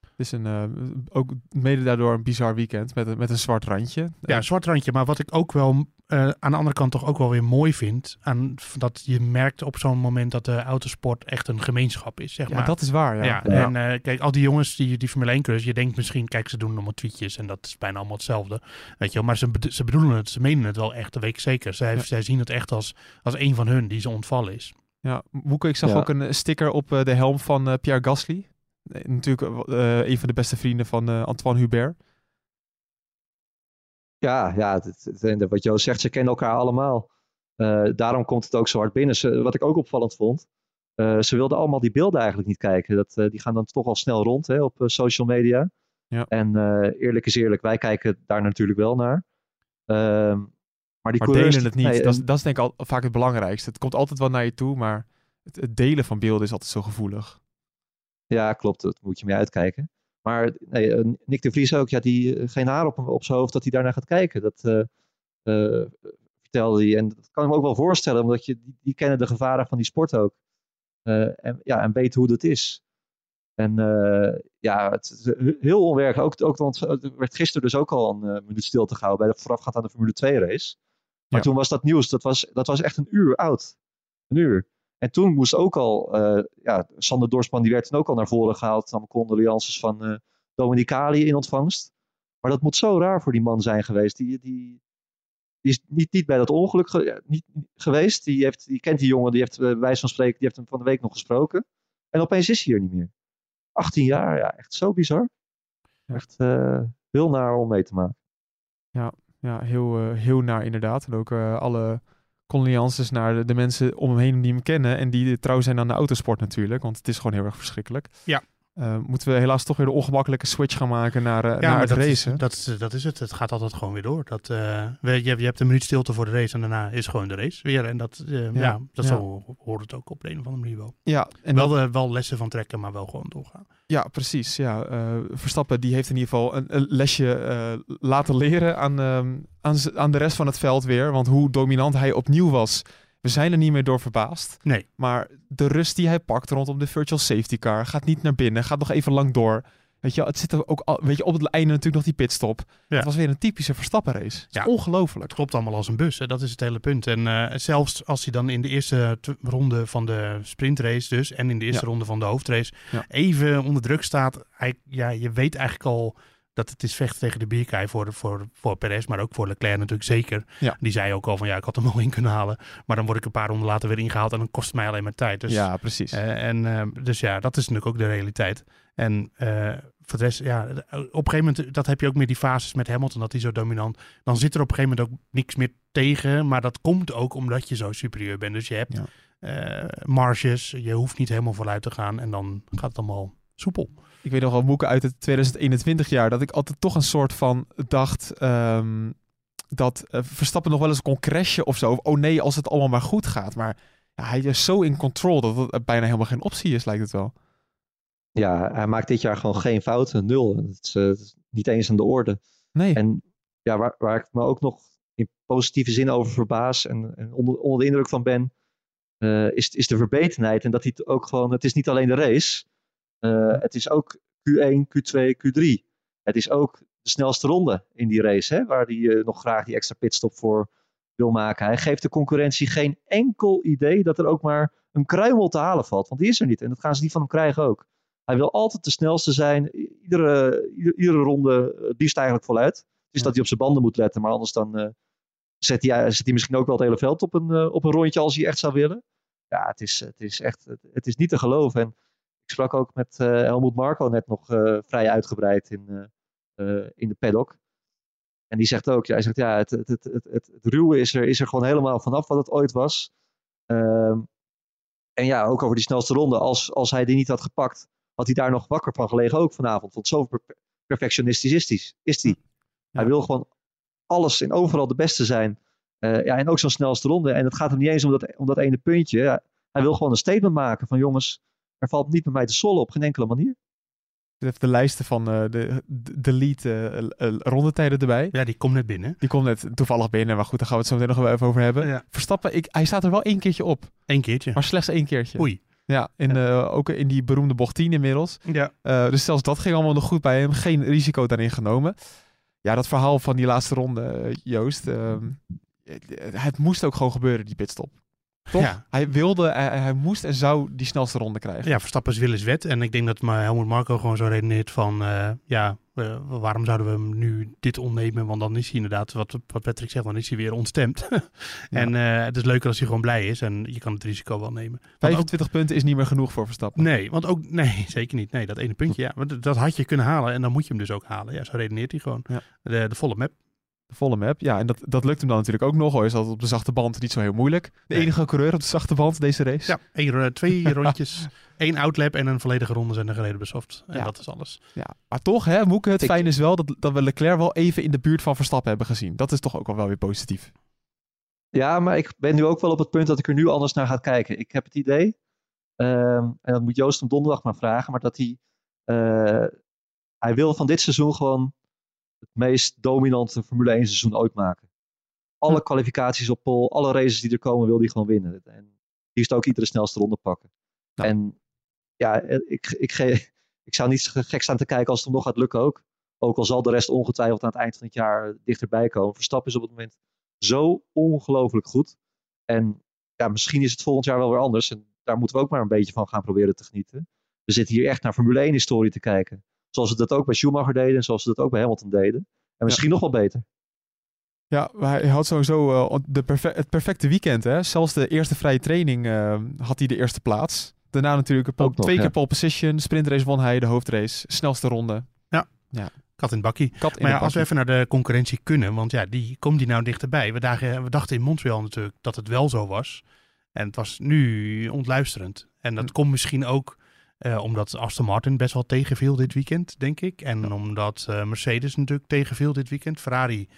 Het is een, eh, ook mede daardoor een bizar weekend met, een- met een zwart randje. Ja, een zwart randje. Maar wat ik ook wel eh, aan de andere kant toch ook wel weer mooi vind. Aan, dat je merkt op zo'n moment dat de autosport echt een gemeenschap is. Zeg Ja, maar. dat is waar. Ja. Ja, Ja. en eh, kijk, al die jongens die, die Formule 1 coureurs, je denkt misschien, kijk, ze doen allemaal tweetjes en dat is bijna allemaal hetzelfde. Weet je wel, maar ze, ze bedoelen het, ze menen het wel echt, dat weet ik zeker. Zij, Ja. zij zien het echt als, als een van hun die ze ontvallen is. Ja, Moeke, ik zag Ja. ook een sticker op eh, de helm van eh, Pierre Gasly. Natuurlijk eh, een van de beste vrienden van eh, Antoine Hubert. Ja, ja het, wat Joost zegt, ze kennen elkaar allemaal. Eh, daarom komt het ook zo hard binnen. Ze, wat ik ook opvallend vond, eh, ze wilden allemaal die beelden eigenlijk niet kijken. Dat, eh, die gaan dan toch al snel rond hè, op social media. Ja. En eerlijk is eerlijk, wij kijken daar natuurlijk wel naar. Ehm, maar die Maar delen het niet. nee, dat, is, dat is denk ik al, vaak het belangrijkste. Het komt altijd wel naar je toe, maar het, het delen van beelden is altijd zo gevoelig. Ja, klopt. Dat moet je mee uitkijken. Maar nee, eh, Nick de Vries ook, ja, die, eh, geen haar op, op zijn hoofd dat hij daarnaar gaat kijken. Dat eh, vertelde hij. En dat kan ik me ook wel voorstellen, omdat je, die, die kennen de gevaren van die sport ook. En, ja, en weten hoe dat is. En ja, het is he- heel onwerkelijk. Ook, ook, want er werd gisteren dus ook al een minuut stilte gehouden bij de voorafgaand aan de Formule 2 race. Maar Ja. toen was dat nieuws, dat was, dat was echt een uur oud. Een uur. En toen moest ook al, eh, ja, Sander Dorsman die werd toen ook al naar voren gehaald. Dan condolences van eh Dominicali in ontvangst. Maar dat moet zo raar voor die man zijn geweest. Die, die, die is niet, niet bij dat ongeluk ge- ja, niet, geweest. Die, heeft, die kent die jongen, die heeft eh, bij wijze van spreken, die heeft hem van de week nog gesproken. En opeens is hij hier niet meer. 18 jaar, ja, echt zo bizar. Ja. Echt heel naar om mee te maken. Ja, heel, eh, heel naar inderdaad. En ook alle condolences naar de, de mensen om hem heen die hem kennen. En die trouw zijn aan de autosport natuurlijk. Want het is gewoon heel erg verschrikkelijk. Ja. Eh, moeten we helaas toch weer de ongemakkelijke switch gaan maken naar, eh, naar maar het dat racen. Is, dat, is, dat is het. Het gaat altijd gewoon weer door. Dat, eh, we- je, je hebt een minuut stilte voor de race en daarna is gewoon de race weer. En dat, eh, ja, Ja, dat ja. Zo hoort het ook op de een of andere manier wel. Ja, en wel, dat- eh, wel lessen van trekken, maar wel gewoon doorgaan. Ja, precies. Ja, eh, Verstappen die heeft in ieder geval een, een lesje eh, laten leren aan, ehm, aan, aan de rest van het veld weer. Want hoe dominant hij opnieuw was, we zijn er niet meer door verbaasd. Nee. Maar de rust die hij pakt rondom de virtual safety car, gaat niet naar binnen, gaat nog even lang door. Weet je, het zit er ook al, weet je, op het einde natuurlijk nog die pitstop. Ja. Het was weer een typische Verstappen race. Het is Ja. ongelooflijk. Het klopt allemaal als een bus. Hè? Dat is het hele punt. En eh, zelfs als hij dan in de eerste ronde van de sprintrace dus... en in de eerste Ja. ronde van de hoofdrace... Even onder druk staat... Hij, ja, je weet eigenlijk al dat het is vechten tegen de bierkaai voor, voor, voor Perez... maar ook voor Leclerc natuurlijk zeker. Ja. Die zei ook al van ja, ik had hem wel in kunnen halen... maar dan word ik een paar ronden later weer ingehaald... en dan kost het mij alleen maar tijd. Dus, ja, precies. eh, en, eh, dus ja, dat is natuurlijk ook de realiteit. En voor de rest, ja, op een gegeven moment, dat heb je ook meer die fases met Hamilton, dat hij zo dominant. Dan zit er op een gegeven moment ook niks meer tegen. Maar dat komt ook omdat je zo superieur bent. Dus je hebt Ja. eh, marges, je hoeft niet helemaal vooruit te gaan. En dan gaat het allemaal soepel. Ik weet nog wel, Moeke uit het 2021 jaar, dat ik altijd toch een soort van dacht ehm, dat eh, Verstappen nog wel eens kon crashen of zo. Of, oh nee, als het allemaal maar goed gaat. Maar ja, hij is zo in control dat het bijna helemaal geen optie is, lijkt het wel. Ja, hij maakt dit jaar gewoon geen fouten, nul. Het is, eh, het is niet eens aan de orde. Nee. En ja, waar, waar ik me ook nog in positieve zin over verbaas en, en onder, onder de indruk van ben, eh, is, is de verbetenheid. En dat hij het ook gewoon, het is niet alleen de race, eh, het is ook Q1, Q2, Q3. Het is ook de snelste ronde in die race, hè, waar hij nog graag die extra pitstop voor wil maken. Hij geeft de concurrentie geen enkel idee dat er ook maar een kruimel te halen valt, want die is er niet. En dat gaan ze niet van hem krijgen ook. Hij wil altijd de snelste zijn. Iedere, iedere, iedere ronde eh, liefst eigenlijk voluit. Het is Ja. dat hij op zijn banden moet letten. Maar anders dan eh, zet, hij, zet hij misschien ook wel het hele veld op een, eh, op een rondje als hij echt zou willen. Ja, het is, het is echt het, is niet te geloven. En ik sprak ook met eh Helmoet Marco net nog eh, vrij uitgebreid in, eh, eh, in de paddock. En die zegt ook, ja, hij zegt, ja, het, het, het, het, het, het ruwe is er, is er gewoon helemaal vanaf wat het ooit was. Ehm, en ja, ook over die snelste ronde. Als, als hij die niet had gepakt, had hij daar nog wakker van gelegen ook vanavond. Want zo per- perfectionistisch is hij. Is hij. hij wil gewoon alles en overal de beste zijn. Eh, ja, en ook zo'n snelste ronde. En het gaat hem niet eens om dat, om dat ene puntje. Ja, hij wil gewoon een statement maken van jongens, er valt niet met mij te sollen op geen enkele manier. Even de lijsten van eh, de, de, lead eh, eh, rondetijden erbij. Ja, die komt net binnen. Die komt net toevallig binnen, maar goed, daar gaan we het zo meteen nog wel even over hebben. Ja. Verstappen, ik, hij staat er wel één keertje op, Eén keertje. maar slechts één keertje. Oei. Ja, in, eh, ook in die beroemde bocht 10 inmiddels. Ja. Eh, dus zelfs dat ging allemaal nog goed bij hem. Geen risico daarin genomen. Ja, dat verhaal van die laatste ronde, eh, Joost. ehm, het moest ook gewoon gebeuren, die pitstop. Toch? Ja. Hij wilde, hij, hij moest en zou die snelste ronde krijgen. Ja, Verstappen is wet. En ik denk dat Helmut Marco gewoon zo redeneert van... eh, ja, eh, waarom zouden we hem nu dit ontnemen? Want dan is hij inderdaad, wat, wat Patrick zegt, dan is hij weer ontstemd. en eh, het is leuker als hij gewoon blij is. En je kan het risico wel nemen. Want ook- 25 punten is niet meer genoeg voor Verstappen. nee, want ook... Nee, zeker niet. Nee, dat ene puntje, ja. Want dat had je kunnen halen en dan moet je hem dus ook halen. Ja, zo redeneert hij gewoon. Ja. De, de volle map. Volle map. Ja, en dat, dat lukt hem dan natuurlijk ook nog. Hoor. Is dat op de zachte band niet zo heel moeilijk. De Nee. enige coureur op de zachte band deze race. Ja, één, twee rondjes, één outlap en een volledige ronde zijn er gereden bij soft. En Ja. dat is alles. Ja, maar toch, hè, Moeke, het Ik- fijn is wel dat, dat we Leclerc wel even in de buurt van Verstappen hebben gezien. Dat is toch ook wel, wel weer positief. Ja, maar ik ben nu ook wel op het punt dat ik er nu anders naar ga kijken. Ik heb het idee, ehm, en dat moet Joost hem donderdag maar vragen, maar dat hij, eh, hij wil van dit seizoen gewoon meest dominante Formule 1 seizoen ooit maken. Alle Hm. kwalificaties op pol, alle races die er komen, wil hij gewoon winnen. En liefst ook iedere snelste ronde pakken. Nou. En ja, eh, ik, ik, ge- ik zou niet gek staan te kijken als het hem nog gaat lukken ook. Ook al zal de rest ongetwijfeld aan het eind van het jaar dichterbij komen. Verstappen is op het moment zo ongelooflijk goed. En ja, misschien is het volgend jaar wel weer anders. En daar moeten we ook maar een beetje van gaan proberen te genieten. We zitten hier echt naar Formule 1 historie te kijken. Zoals we dat ook bij Schumacher deden en zoals we dat ook bij Hamilton deden. En misschien nog wel beter. Ja, maar hij had sowieso eh, de perfe- het perfecte weekend. Hè? Zelfs de eerste vrije training eh, had hij de eerste plaats. Daarna natuurlijk een nog, twee ja. keer pole position. Sprintrace won hij, de hoofdrace. Snelste ronde. Kat in het bakkie. Kat in Maar de ja, als we bakkie. even naar de concurrentie kunnen, want ja, die komt die nou dichterbij. We, dachten in Montreal natuurlijk dat het wel zo was. En het was nu ontluisterend. En dat Hm. komt misschien ook eh, omdat Aston Martin best wel tegenviel dit weekend, denk ik. En omdat eh, Mercedes natuurlijk tegenviel dit weekend. Ferrari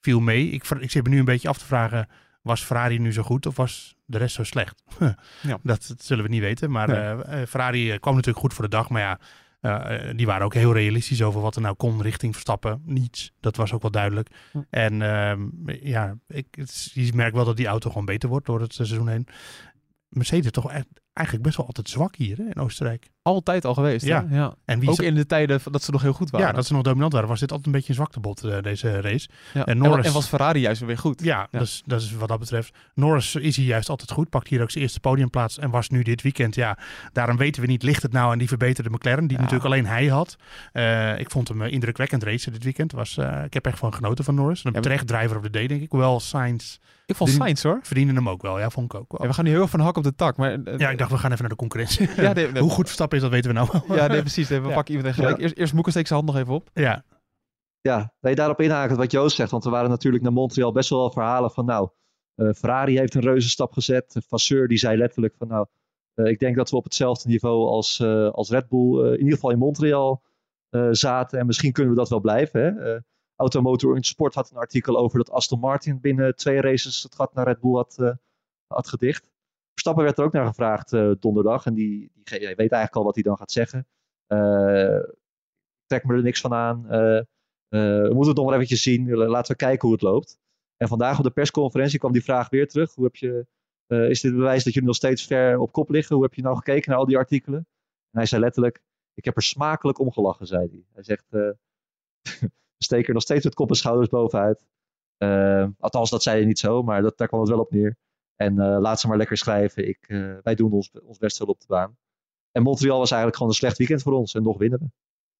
viel mee. Ik, ik zit me nu een beetje af te vragen, was Ferrari nu zo goed of was de rest zo slecht? Ja. dat, dat zullen we niet weten. Maar Nee. eh, Ferrari kwam natuurlijk goed voor de dag. Maar ja, die waren ook heel realistisch over wat er nou kon richting Verstappen. Niets. Dat was ook wel duidelijk. Hm. En ehm, ja, ik, het is- je merkt wel dat die auto gewoon beter wordt door het seizoen heen. Mercedes toch echt, eigenlijk best wel altijd zwak hier hè, in Oostenrijk. Altijd al geweest. Ja. hè? ja. En wie Ook in de tijden dat ze nog heel goed waren. ja, dat ze nog dominant waren, was dit altijd een beetje een zwaktebod, eh deze race. Ja. en Norris- en was Ferrari juist weer goed. Ja, Ja. Dus, dat is wat dat betreft. Norris is hier juist altijd goed. Pakt hier ook zijn eerste podiumplaats. En was nu dit weekend, ja, daarom weten we niet, ligt het nou aan die verbeterde McLaren, die natuurlijk alleen hij had. Eh, ik vond hem eh, indrukwekkend racen dit weekend. Was, ik heb echt van genoten van Norris. Een terecht driver of the day, denk ik. Hoewel Sainz Ik vond Sainz hoor. verdiende hem ook wel. Ja, vond ik ook wel. We gaan nu heel erg van hak op de tak. Maar, Ja, ik dacht, we gaan even naar de concurrentie. Ja. Hoe goed Verstappen is, dat weten we nou wel. Ja, nee, precies. We Ja. pakken iemand gelijk. Ja. Eerst, eerst Moeke steekt zijn hand nog even op. ja. Ja, wil je daarop inhaken wat Joost zegt? Want er waren natuurlijk naar Montreal best wel verhalen van nou, eh, Ferrari heeft een reuze stap gezet. Vasseur die zei letterlijk van nou, eh, ik denk dat we op hetzelfde niveau als, eh, als Red Bull eh, in ieder geval in Montreal eh, zaten. En misschien kunnen we dat wel blijven. Hè? Eh, Automotor in Sport had een artikel over dat Aston Martin binnen twee races het gat naar Red Bull had, eh, had gedicht. Verstappen werd er ook naar gevraagd eh, donderdag. En die, die, weet eigenlijk al wat hij dan gaat zeggen. Eh, trek me er niks van aan. Eh, we moeten het nog wel eventjes zien. Laten we kijken hoe het loopt. En vandaag op de persconferentie kwam die vraag weer terug. Hoe heb je, is dit bewijs dat jullie nog steeds ver op kop liggen? Hoe heb je nou gekeken naar al die artikelen? En hij zei letterlijk, ik heb er smakelijk om gelachen, zei hij. Hij zegt, steken er nog steeds met kop en schouders bovenuit. Althans, dat zei hij niet zo, maar dat, daar kwam het wel op neer. En eh, laat ze maar lekker schrijven. Ik, eh, wij doen ons, ons best wel op de baan. En Montreal was eigenlijk gewoon een slecht weekend voor ons. En nog winnen we.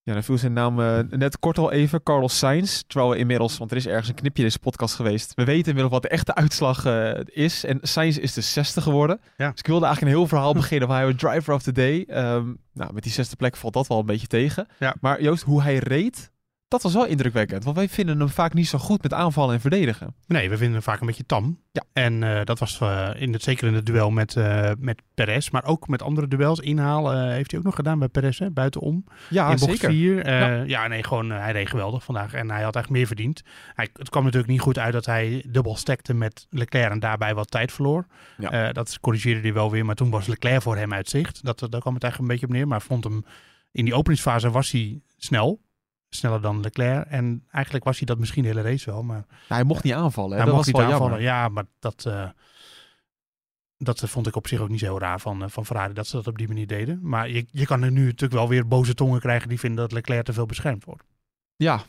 Ja, dan viel zijn naam eh, net kort al even, Carlos Sainz. Terwijl we inmiddels, want er is ergens een knipje in deze podcast geweest. We weten inmiddels wat de echte uitslag eh, is. En Sainz is de zesde geworden. Ja. Dus ik wilde eigenlijk een heel verhaal beginnen van hij was driver of the day. Ehm, nou, met die zesde plek valt dat wel een beetje tegen. Ja. Maar Joost, hoe hij reed, dat was wel indrukwekkend. Want wij vinden hem vaak niet zo goed met aanvallen en verdedigen. Nee, we vinden hem vaak een beetje tam. Ja. En eh, dat was eh, in het, zeker in het duel met, eh met Perez. Maar ook met andere duels. Inhaal heeft hij ook nog gedaan bij Perez, hè, buitenom. Ja, in bocht zeker. 4. Ja. ja. nee, gewoon hij reed geweldig vandaag. En hij had echt meer verdiend. Hij, het kwam natuurlijk niet goed uit dat hij dubbel stekte met Leclerc en daarbij wat tijd verloor. Ja. Dat corrigeerde hij wel weer. Maar toen was Leclerc voor hem uit zicht. Dat, daar kwam het eigenlijk een beetje op neer. Maar vond hem in die openingsfase was hij snel. Sneller dan Leclerc. En eigenlijk was hij dat misschien de hele race wel. Maar Nou, hij mocht niet aanvallen. Hè? hij dat mocht was niet wel aanvallen. jammer. Ja, maar dat, eh, dat vond ik op zich ook niet zo heel raar van, eh, van Ferrari dat ze dat op die manier deden. Maar je, je kan er nu natuurlijk wel weer boze tongen krijgen die vinden dat Leclerc te veel beschermd wordt. Ja.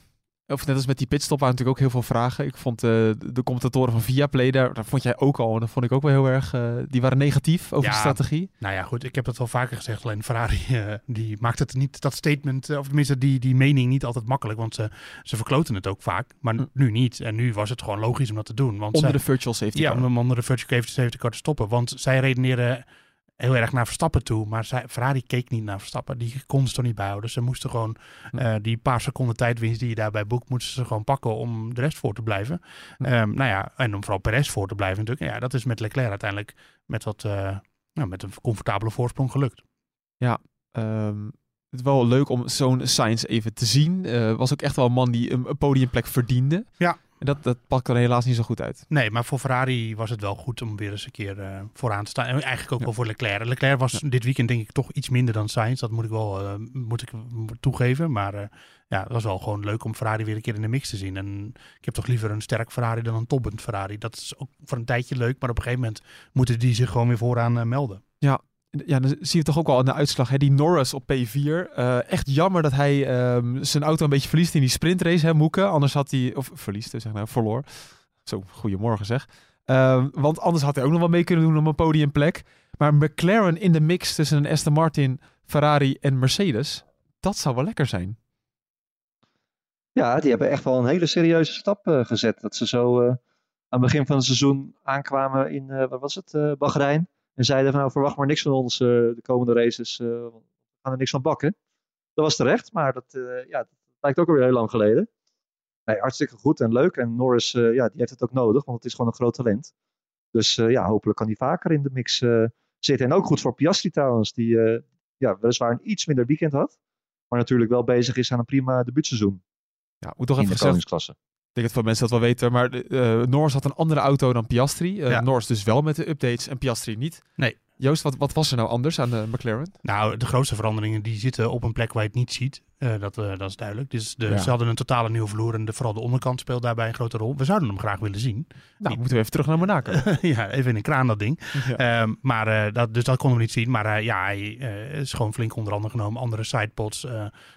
Of net als met die pitstop waren natuurlijk ook heel veel vragen. Ik vond eh, de commentatoren van Viaplay, daar, daar vond jij ook al. En dat vond ik ook wel heel erg... eh, die waren negatief over Ja. de strategie. Nou ja, goed, ik heb het wel vaker gezegd. Alleen Ferrari eh, die maakt het niet, dat statement, of tenminste die, die mening niet altijd makkelijk. Want ze, ze verkloten het ook vaak, maar Hm. nu niet. En nu was het gewoon logisch om dat te doen. Want Onder zij- de virtual safety Ja, car. om onder de virtual safety car te stoppen. Want zij redeneren heel erg naar Verstappen toe. Maar zij, Ferrari keek niet naar Verstappen. Die konden ze toch niet bijhouden. Ze moesten gewoon eh, die paar seconden tijdwinst die je daarbij boekt, moesten ze gewoon pakken om de rest voor te blijven. Ehm, nou ja, en om vooral Perez voor te blijven natuurlijk. Ja, dat is met Leclerc uiteindelijk met, wat, eh, nou, met een comfortabele voorsprong gelukt. Ehm, het is wel leuk om zo'n Sainz even te zien. Eh, was ook echt wel een man die een podiumplek verdiende. Ja. Dat, dat pakt er helaas niet zo goed uit. Nee, maar voor Ferrari was het wel goed om weer eens een keer eh, vooraan te staan. En eigenlijk ook Ja. wel voor Leclerc. Leclerc was dit weekend denk ik toch iets minder dan Sainz. Dat moet ik wel eh, moet ik toegeven. Maar eh, ja, het was wel gewoon leuk om Ferrari weer een keer in de mix te zien. En ik heb toch liever een sterk Ferrari dan een toppend Ferrari. Dat is ook voor een tijdje leuk. Maar op een gegeven moment moeten die zich gewoon weer vooraan melden. Ja, dan zie je toch ook wel aan de uitslag. Hè? Die Norris op P4. Eh, echt jammer dat hij ehm, zijn auto een beetje verliest in die sprintrace, hè, Moeke. Anders had hij... Of verliest, zeg nou, verloor. Zo, goedemorgen zeg. Ehm, want anders had hij ook nog wel mee kunnen doen om een podiumplek. Maar McLaren in de mix tussen een Aston Martin, Ferrari en Mercedes. Dat zou wel lekker zijn. Ja, die hebben echt wel een hele serieuze stap eh, gezet. Dat ze zo eh, aan het begin van het seizoen aankwamen in, wat was het, Bahrein. En zeiden van nou verwacht maar niks van ons eh, de komende races. eh, we gaan er niks van bakken. Dat was terecht, maar dat, eh, ja, dat lijkt ook alweer heel lang geleden. Nee, hartstikke goed en leuk. En Norris ja, die heeft het ook nodig, want het is gewoon een groot talent. Dus ja, hopelijk kan hij vaker in de mix zitten. En ook goed voor Piastri trouwens, die ja, weliswaar een iets minder weekend had. Maar natuurlijk wel bezig is aan een prima debuutseizoen Ja, moet toch even de gezegd denk dat veel mensen dat wel weten, maar eh Norris had een andere auto dan Piastri. Ja. Norris dus wel met de updates en Piastri niet. Nee. Joost, wat, wat was er nou anders aan de McLaren? Nou, de grootste veranderingen die zitten op een plek waar je het niet ziet. Eh, dat, eh, dat is duidelijk. Dus de, Ja. ze hadden een totale nieuwe vloer en de, vooral de onderkant speelt daarbij een grote rol. We zouden hem graag willen zien. Nou, moeten we even terug naar Monaco. ja, even in een kraan dat ding. Ja. Ehm, maar eh, dat, dus dat konden we niet zien. Maar ja, hij is gewoon flink onder andere genomen. Andere sidepods,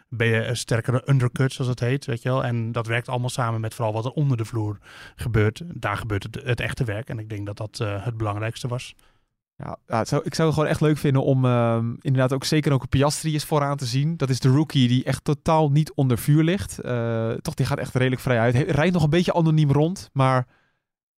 ben je een sterkere undercut, zoals het heet. Weet je wel? En dat werkt allemaal samen met vooral wat er onder de vloer gebeurt. Daar gebeurt het, het echte werk. En ik denk dat dat het belangrijkste was. Ja, ja, het zou, ik zou het gewoon echt leuk vinden om ehm, inderdaad ook zeker ook een Piastri is vooraan te zien. Dat is de rookie die echt totaal niet onder vuur ligt. Eh, toch, die gaat echt redelijk vrij uit. Hij rijdt nog een beetje anoniem rond, maar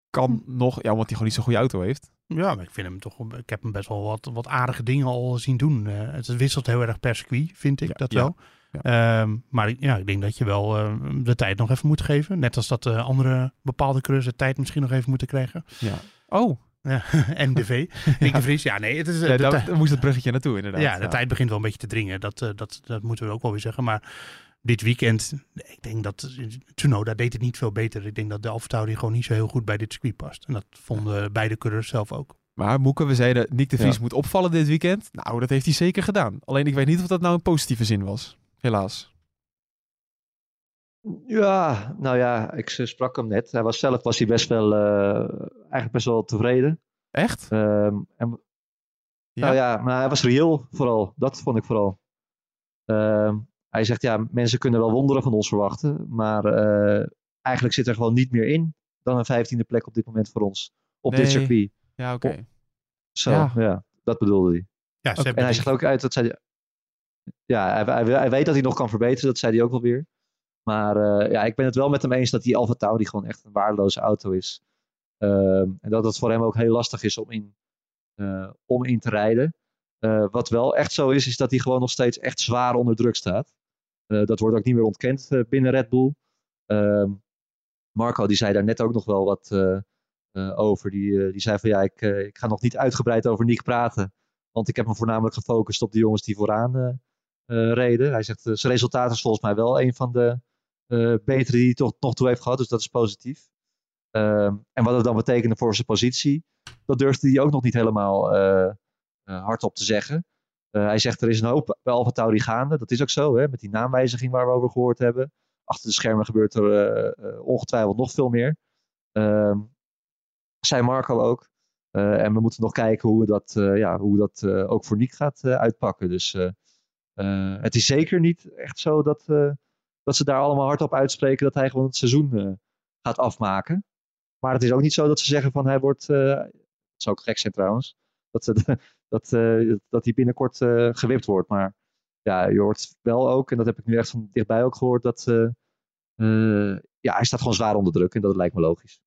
kan nog, ja, omdat hij gewoon niet zo'n goede auto heeft. Ja, maar ik vind hem toch. Ik heb hem best wel wat, wat aardige dingen al zien doen. Eh, het wisselt heel erg per circuit, vind ik Ja, dat ja, wel. Ehm, maar ja, ik denk dat je wel eh, de tijd nog even moet geven. Net als dat eh, andere bepaalde coureurs de tijd misschien nog even moeten krijgen. Ja. Oh, Ja, NDV. Nick de Vries. Ja, nee, het is. eh, ja, de daar, moest het bruggetje naartoe inderdaad. ja, de tijd begint wel een beetje te dringen. Dat, eh, dat, dat moeten we ook wel weer zeggen. Maar dit weekend, ik denk dat Tsunoda deed het niet veel beter. Ik denk dat de AlphaTauri gewoon niet zo heel goed bij dit circuit past. En dat vonden beide coureurs zelf ook. Maar Moeke, we zeiden Nick de Vries Ja. moet opvallen dit weekend. Nou, dat heeft hij zeker gedaan. Alleen ik weet niet of dat nou een positieve zin was. Helaas. Ja, nou ja, ik sprak hem net. Hij was zelf was hij best wel, eh, eigenlijk best wel tevreden. Echt? Ehm, en, Nou ja, maar hij was reëel vooral. Dat vond ik vooral. Ehm, hij zegt, ja, mensen kunnen wel wonderen van ons verwachten. Maar eh, eigenlijk zit er gewoon niet meer in dan een vijftiende plek op dit moment voor ons. Op Nee. dit circuit. Ja, oké. Zo, Ja. ja. dat bedoelde hij. Ja, ze En hij zegt ook uit, dat zei hij, ja, hij, hij, hij weet dat hij nog kan verbeteren, dat zei hij ook wel weer. Maar eh, ja, ik ben het wel met hem eens dat die Alfa Tauri gewoon echt een waardeloze auto is. Ehm, en dat het voor hem ook heel lastig is om in, eh, om in te rijden. Eh, wat wel echt zo is, is dat hij gewoon nog steeds echt zwaar onder druk staat. Dat wordt ook niet meer ontkend binnen Red Bull. Ehm, Marco die zei daar net ook nog wel wat over. Die, die zei van ja, ik, ik ga nog niet uitgebreid over Nick praten. Want ik heb me voornamelijk gefocust op de jongens die vooraan reden. Hij zegt zijn resultaat is volgens mij wel een van de betere die hij tot nog toe heeft gehad. Dus dat is positief. Ehm, en wat het dan betekende voor zijn positie, dat durfde hij ook nog niet helemaal eh, eh, hardop te zeggen. Eh, hij zegt er is een hoop bij Alfa Tauri gaande. Dat is ook zo, hè, met die naamwijziging waar we over gehoord hebben. Achter de schermen gebeurt er eh, eh, ongetwijfeld nog veel meer. Ehm zei Marco ook. Eh, en we moeten nog kijken hoe we dat, eh, ja, hoe dat eh, ook voor Nick gaat eh, uitpakken. Dus eh, eh, het is zeker niet echt zo dat, eh, dat ze daar allemaal hardop uitspreken dat hij gewoon het seizoen eh, gaat afmaken. Maar het is ook niet zo dat ze zeggen van hij wordt, eh dat zou ook gek zijn trouwens, dat, ze- dat, eh, dat hij binnenkort eh, gewipt wordt. Maar ja, je hoort wel ook, en dat heb ik nu echt van dichtbij ook gehoord, dat eh, eh, ja, hij staat gewoon zwaar onder druk en dat lijkt me logisch.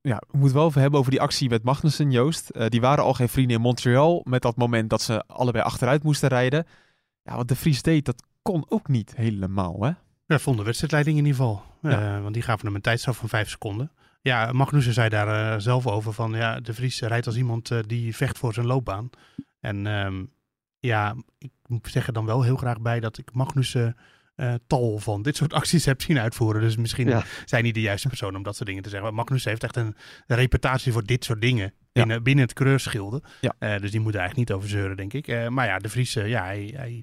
Ja, we moeten wel even hebben over die actie met Magnussen, Joost. Eh, die waren al geen vrienden in Montreal met dat moment dat ze allebei achteruit moesten rijden. Ja, wat de Vries deed, dat kon ook niet helemaal, hè? Ja, vond de wedstrijdleiding in ieder geval. Ja. Eh, want die gaven hem een tijdstraf van vijf seconden. Ja, Magnussen zei daar eh, zelf over van... Ja, de Vries rijdt als iemand eh, die vecht voor zijn loopbaan. En ehm, ja, ik moet zeggen dan wel heel graag bij dat ik Magnussen... eh, tal van dit soort acties heb zien uitvoeren. Dus misschien Ja. zijn niet de juiste persoon om dat soort dingen te zeggen. Maar Magnussen heeft echt een, reputatie voor dit soort dingen binnen, binnen het coureurschilde. Ja. Dus die moet er eigenlijk niet over zeuren, denk ik. Maar ja, de Vries, ja, hij, hij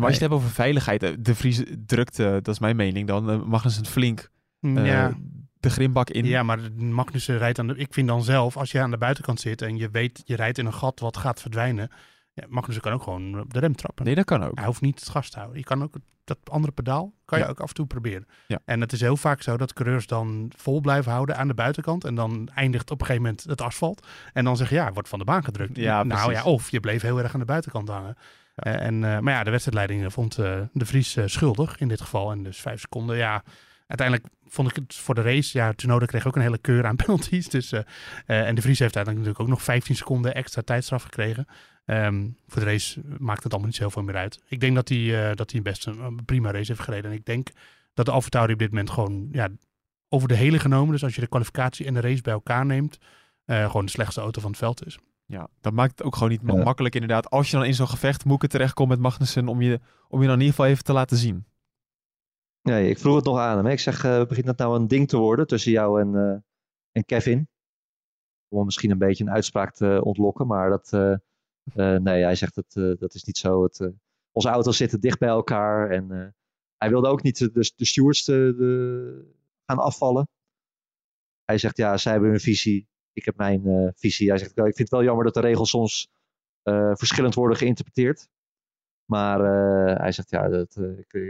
maar als je het hebt over veiligheid, eh, de Vries drukt, eh, dat is mijn mening dan, eh, Magnussen flink eh, ja, de grimbak in. Ja, maar Magnussen rijdt aan de... Ik vind dan zelf, als je aan de buitenkant zit en je weet, je rijdt in een gat wat gaat verdwijnen. Ja, Magnussen kan ook gewoon op de rem trappen. Nee, dat kan ook. Hij hoeft niet het gas te houden. Je kan ook dat andere pedaal, kan je Ja. ook af en toe proberen. Ja. En het is heel vaak zo dat coureurs dan vol blijven houden aan de buitenkant. En dan eindigt op een gegeven moment het asfalt. En dan zeg je, ja, wordt van de baan gedrukt. Ja, nou precies. ja, of je bleef heel erg aan de buitenkant hangen. Eh, en, eh, maar ja, de wedstrijdleiding vond eh, de Vries schuldig in dit geval. En dus vijf seconden, ja. Uiteindelijk vond ik het voor de race. Ja, Tsunoda kreeg ook een hele keur aan penalties. Dus, en de Vries heeft uiteindelijk natuurlijk ook nog 15 seconden extra tijdstraf gekregen. Ehm, voor de race maakt het allemaal niet zoveel meer uit. Ik denk dat hij, eh, dat hij best een, prima race heeft gereden. En ik denk dat de Alfa Tauri op dit moment gewoon ja, over de hele genomen. Dus als je de kwalificatie en de race bij elkaar neemt. gewoon de slechtste auto van het veld is. Ja, dat maakt het ook gewoon niet Ja. makkelijk inderdaad. Als je dan in zo'n gevecht moeke terechtkomt met Magnussen, om je, om je dan in ieder geval even te laten zien. Nee, ik vroeg het nog aan hem. hè. Ik zeg, eh, begint dat nou een ding te worden tussen jou en, eh, en Kevin? Om misschien een beetje een uitspraak te ontlokken, maar dat, eh, nee, hij zegt dat, dat is niet zo. Het, onze auto's zitten dicht bij elkaar en hij wilde ook niet de, de, de stewards de, de- gaan afvallen. Hij zegt, ja, zij hebben hun visie, ik heb mijn eh, visie. Hij zegt, ik vind het wel jammer dat de regels soms eh, verschillend worden geïnterpreteerd. Maar eh, hij zegt, ja, dat,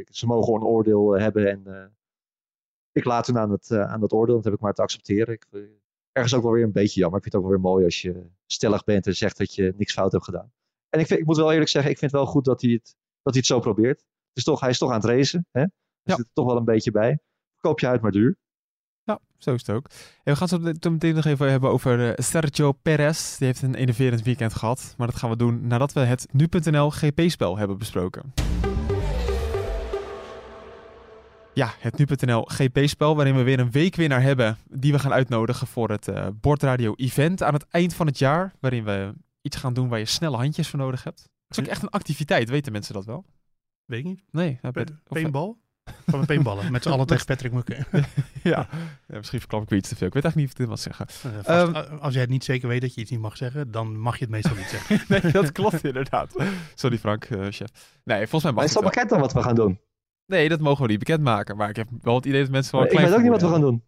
ze mogen gewoon een oordeel hebben. En ik laat hun aan, het, eh, aan dat oordeel. Dat heb ik maar te accepteren. Ik, ergens ook wel weer een beetje jammer. Ik vind het ook wel weer mooi als je stellig bent en zegt dat je niks fout hebt gedaan. En ik, vind, ik moet wel eerlijk zeggen, ik vind het wel goed dat hij het, dat hij het zo probeert. Het is toch, hij is toch aan het racen. Hè? Ja. zit er toch wel een beetje bij. Koop je uit maar duur. Ja, zo is het ook. En we gaan het meteen nog even hebben over eh, Sergio Perez. Die heeft een enerverend weekend gehad. Maar dat gaan we doen nadat we het nu.nl GP-spel hebben besproken. Ja, het nu.nl GP-spel waarin we weer een weekwinnaar hebben die we gaan uitnodigen voor het eh Bordradio-event aan het eind van het jaar. Waarin we iets gaan doen waar je snelle handjes voor nodig hebt. Het is ook echt een activiteit, weten mensen dat wel? Weet ik niet. Nee. Paintball? Van een paintballen. Met z'n allen tegen Patrick Mukken. ja. ja, misschien verklap ik weer iets te veel. Ik weet eigenlijk niet of ik dit mag zeggen. Eh, vast- Ehm, a- als jij het niet zeker weet dat je iets niet mag zeggen, dan mag je het meestal niet zeggen. Nee, dat klopt inderdaad. Sorry Frank, eh, chef. Nee, volgens mij mag Maar is dat wel. bekend dan wat we gaan doen? Nee, dat mogen we niet bekendmaken. Maar ik heb wel het idee dat mensen wel ik weet ook niet wat we gaan doen.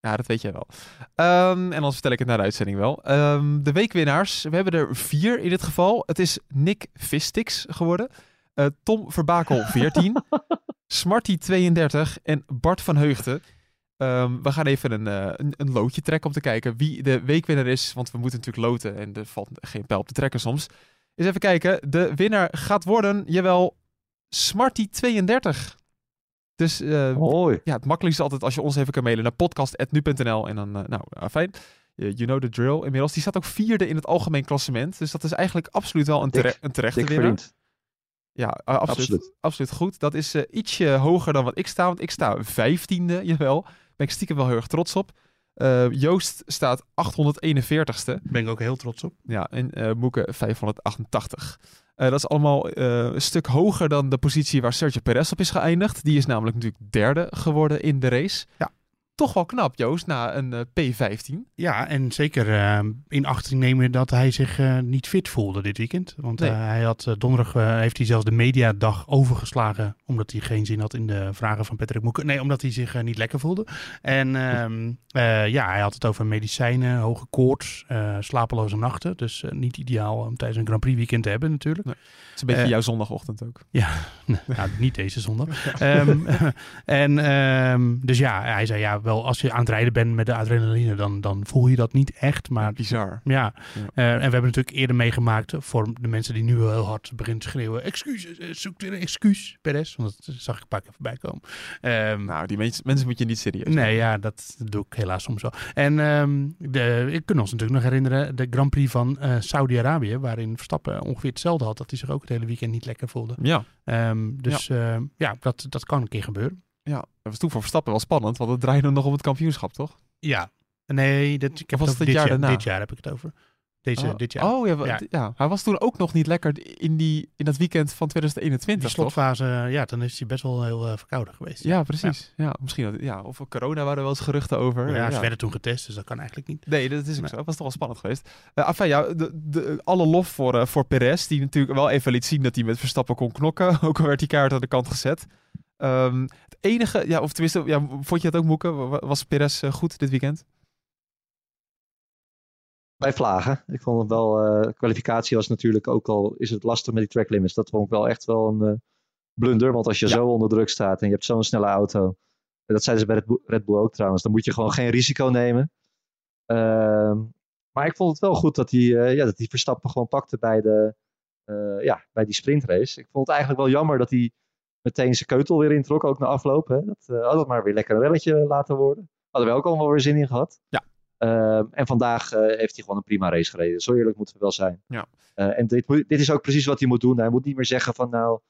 Ja, dat weet jij wel. Ehm, en anders vertel ik het na de uitzending wel. Ehm, de weekwinnaars, we hebben er vier in dit geval. Het is Nick Vistix geworden. Eh, Tom Verbakel 14. Smarty 32 en Bart van Heugden. Ehm, we gaan even een, eh, een, een loodje trekken om te kijken wie de weekwinnaar is. Want we moeten natuurlijk loten en er valt geen pijl op te trekken soms. Eens even kijken. De winnaar gaat worden, jawel, Smarty 32. Dus Mooi. ja, het makkelijkste is altijd als je ons even kan mailen naar podcast.nu.nl. En dan, nou, ah, fijn. You know the drill. Inmiddels, die staat ook vierde in het algemeen klassement. Dus dat is eigenlijk absoluut wel een, tere- een terechte winnaar. Ja, uh, absoluut, Absoluut. absoluut. goed. Dat is uh, ietsje hoger dan wat ik sta, want ik sta vijftiende, jawel. Ben ik stiekem wel heel erg trots op. Uh, Joost staat 841ste. Ben ik ook heel trots op. Ja, en uh, Moeke 588. Uh, dat is allemaal een stuk hoger dan de positie waar Sergio Perez op is geëindigd. Die is namelijk natuurlijk derde geworden in de race. Ja. Toch wel knap, Joost, na een P15. Ja, en zeker uh, in achting nemen dat hij zich uh, niet fit voelde dit weekend. Want nee. uh, hij had donderdag heeft hij zelfs de mediadag overgeslagen. Omdat hij geen zin had in de vragen van Patrick Moeken. Nee, omdat hij zich niet lekker voelde. En ehm, ja, hij had het over medicijnen, hoge koorts, slapeloze nachten. Dus niet ideaal om tijdens een Grand Prix weekend te hebben natuurlijk. Nee. Het is een beetje jouw zondagochtend ook. Ja, nou, niet deze zondag. um, en um, dus ja, hij zei ja, wel als je aan het rijden bent met de adrenaline, dan, dan voel je dat niet echt. Maar bizar. Ja. ja. Uh, en we hebben natuurlijk eerder meegemaakt voor de mensen die nu heel hard beginnen te schreeuwen. Excuses, zoek weer een excuus, Perez. Want dat zag ik een paar keer voorbij komen. Um, nou, die mensen, mensen moet je niet serieus Nee, ja, dat doe ik helaas soms wel. En um, de, ik kan ons natuurlijk nog herinneren de Grand Prix van uh, Saudi-Arabië, waarin Verstappen ongeveer hetzelfde had, dat hij zich ook het hele weekend niet lekker voelde. Ja. Um, dus ja, ja dat, dat kan een keer gebeuren. Ja, dat was toen voor Verstappen wel spannend, want het draaide nog om het kampioenschap, toch? Ja. Nee, dit, ik heb was het, het dit, jaar dit jaar heb ik het over. Deze, oh. dit jaar. Oh ja, ja. ja, hij was toen ook nog niet lekker in, die, in dat weekend van 2021. Die slotfase, ja, dan is hij best wel heel uh, verkouden geweest. Ja, precies. Ja. ja misschien dat, ja, of corona waren er wel eens geruchten over. Ja, ze werden toen getest, dus dat kan eigenlijk niet. Nee, dat is ook zo. Dat was toch wel spannend geweest. Uh, enfin, ja, de, de, alle lof voor, uh, voor Perez, die natuurlijk wel even liet zien dat hij met Verstappen kon knokken. ook al werd die kaart aan de kant gezet. Um, het enige, ja, of tenminste, ja, vond je dat ook Moeke? Was Perez goed dit weekend? bij vlagen. Ik vond het wel, uh, kwalificatie was natuurlijk ook al, is het lastig met die track limits. Dat vond ik wel echt wel een uh, blunder. Want als je ja. zo onder druk staat en je hebt zo'n snelle auto. Dat zeiden ze bij Red Bull, Red Bull ook trouwens. Dan moet je gewoon geen risico nemen. Uh, maar ik vond het wel goed dat hij, ja, dat hij Verstappen gewoon pakte bij, de, ja, bij die sprintrace. Ik vond het eigenlijk wel jammer dat hij meteen zijn keutel weer introk. Ook na afloop. Hè. Dat had het maar weer lekker een relletje laten worden. Hadden we ook allemaal weer zin in gehad. Ja. Uh, en vandaag uh, heeft hij gewoon een prima race gereden. Zo eerlijk moeten we wel zijn. Ja. Uh, en dit, dit, is ook precies wat hij moet doen. Hij moet niet meer zeggen van nou,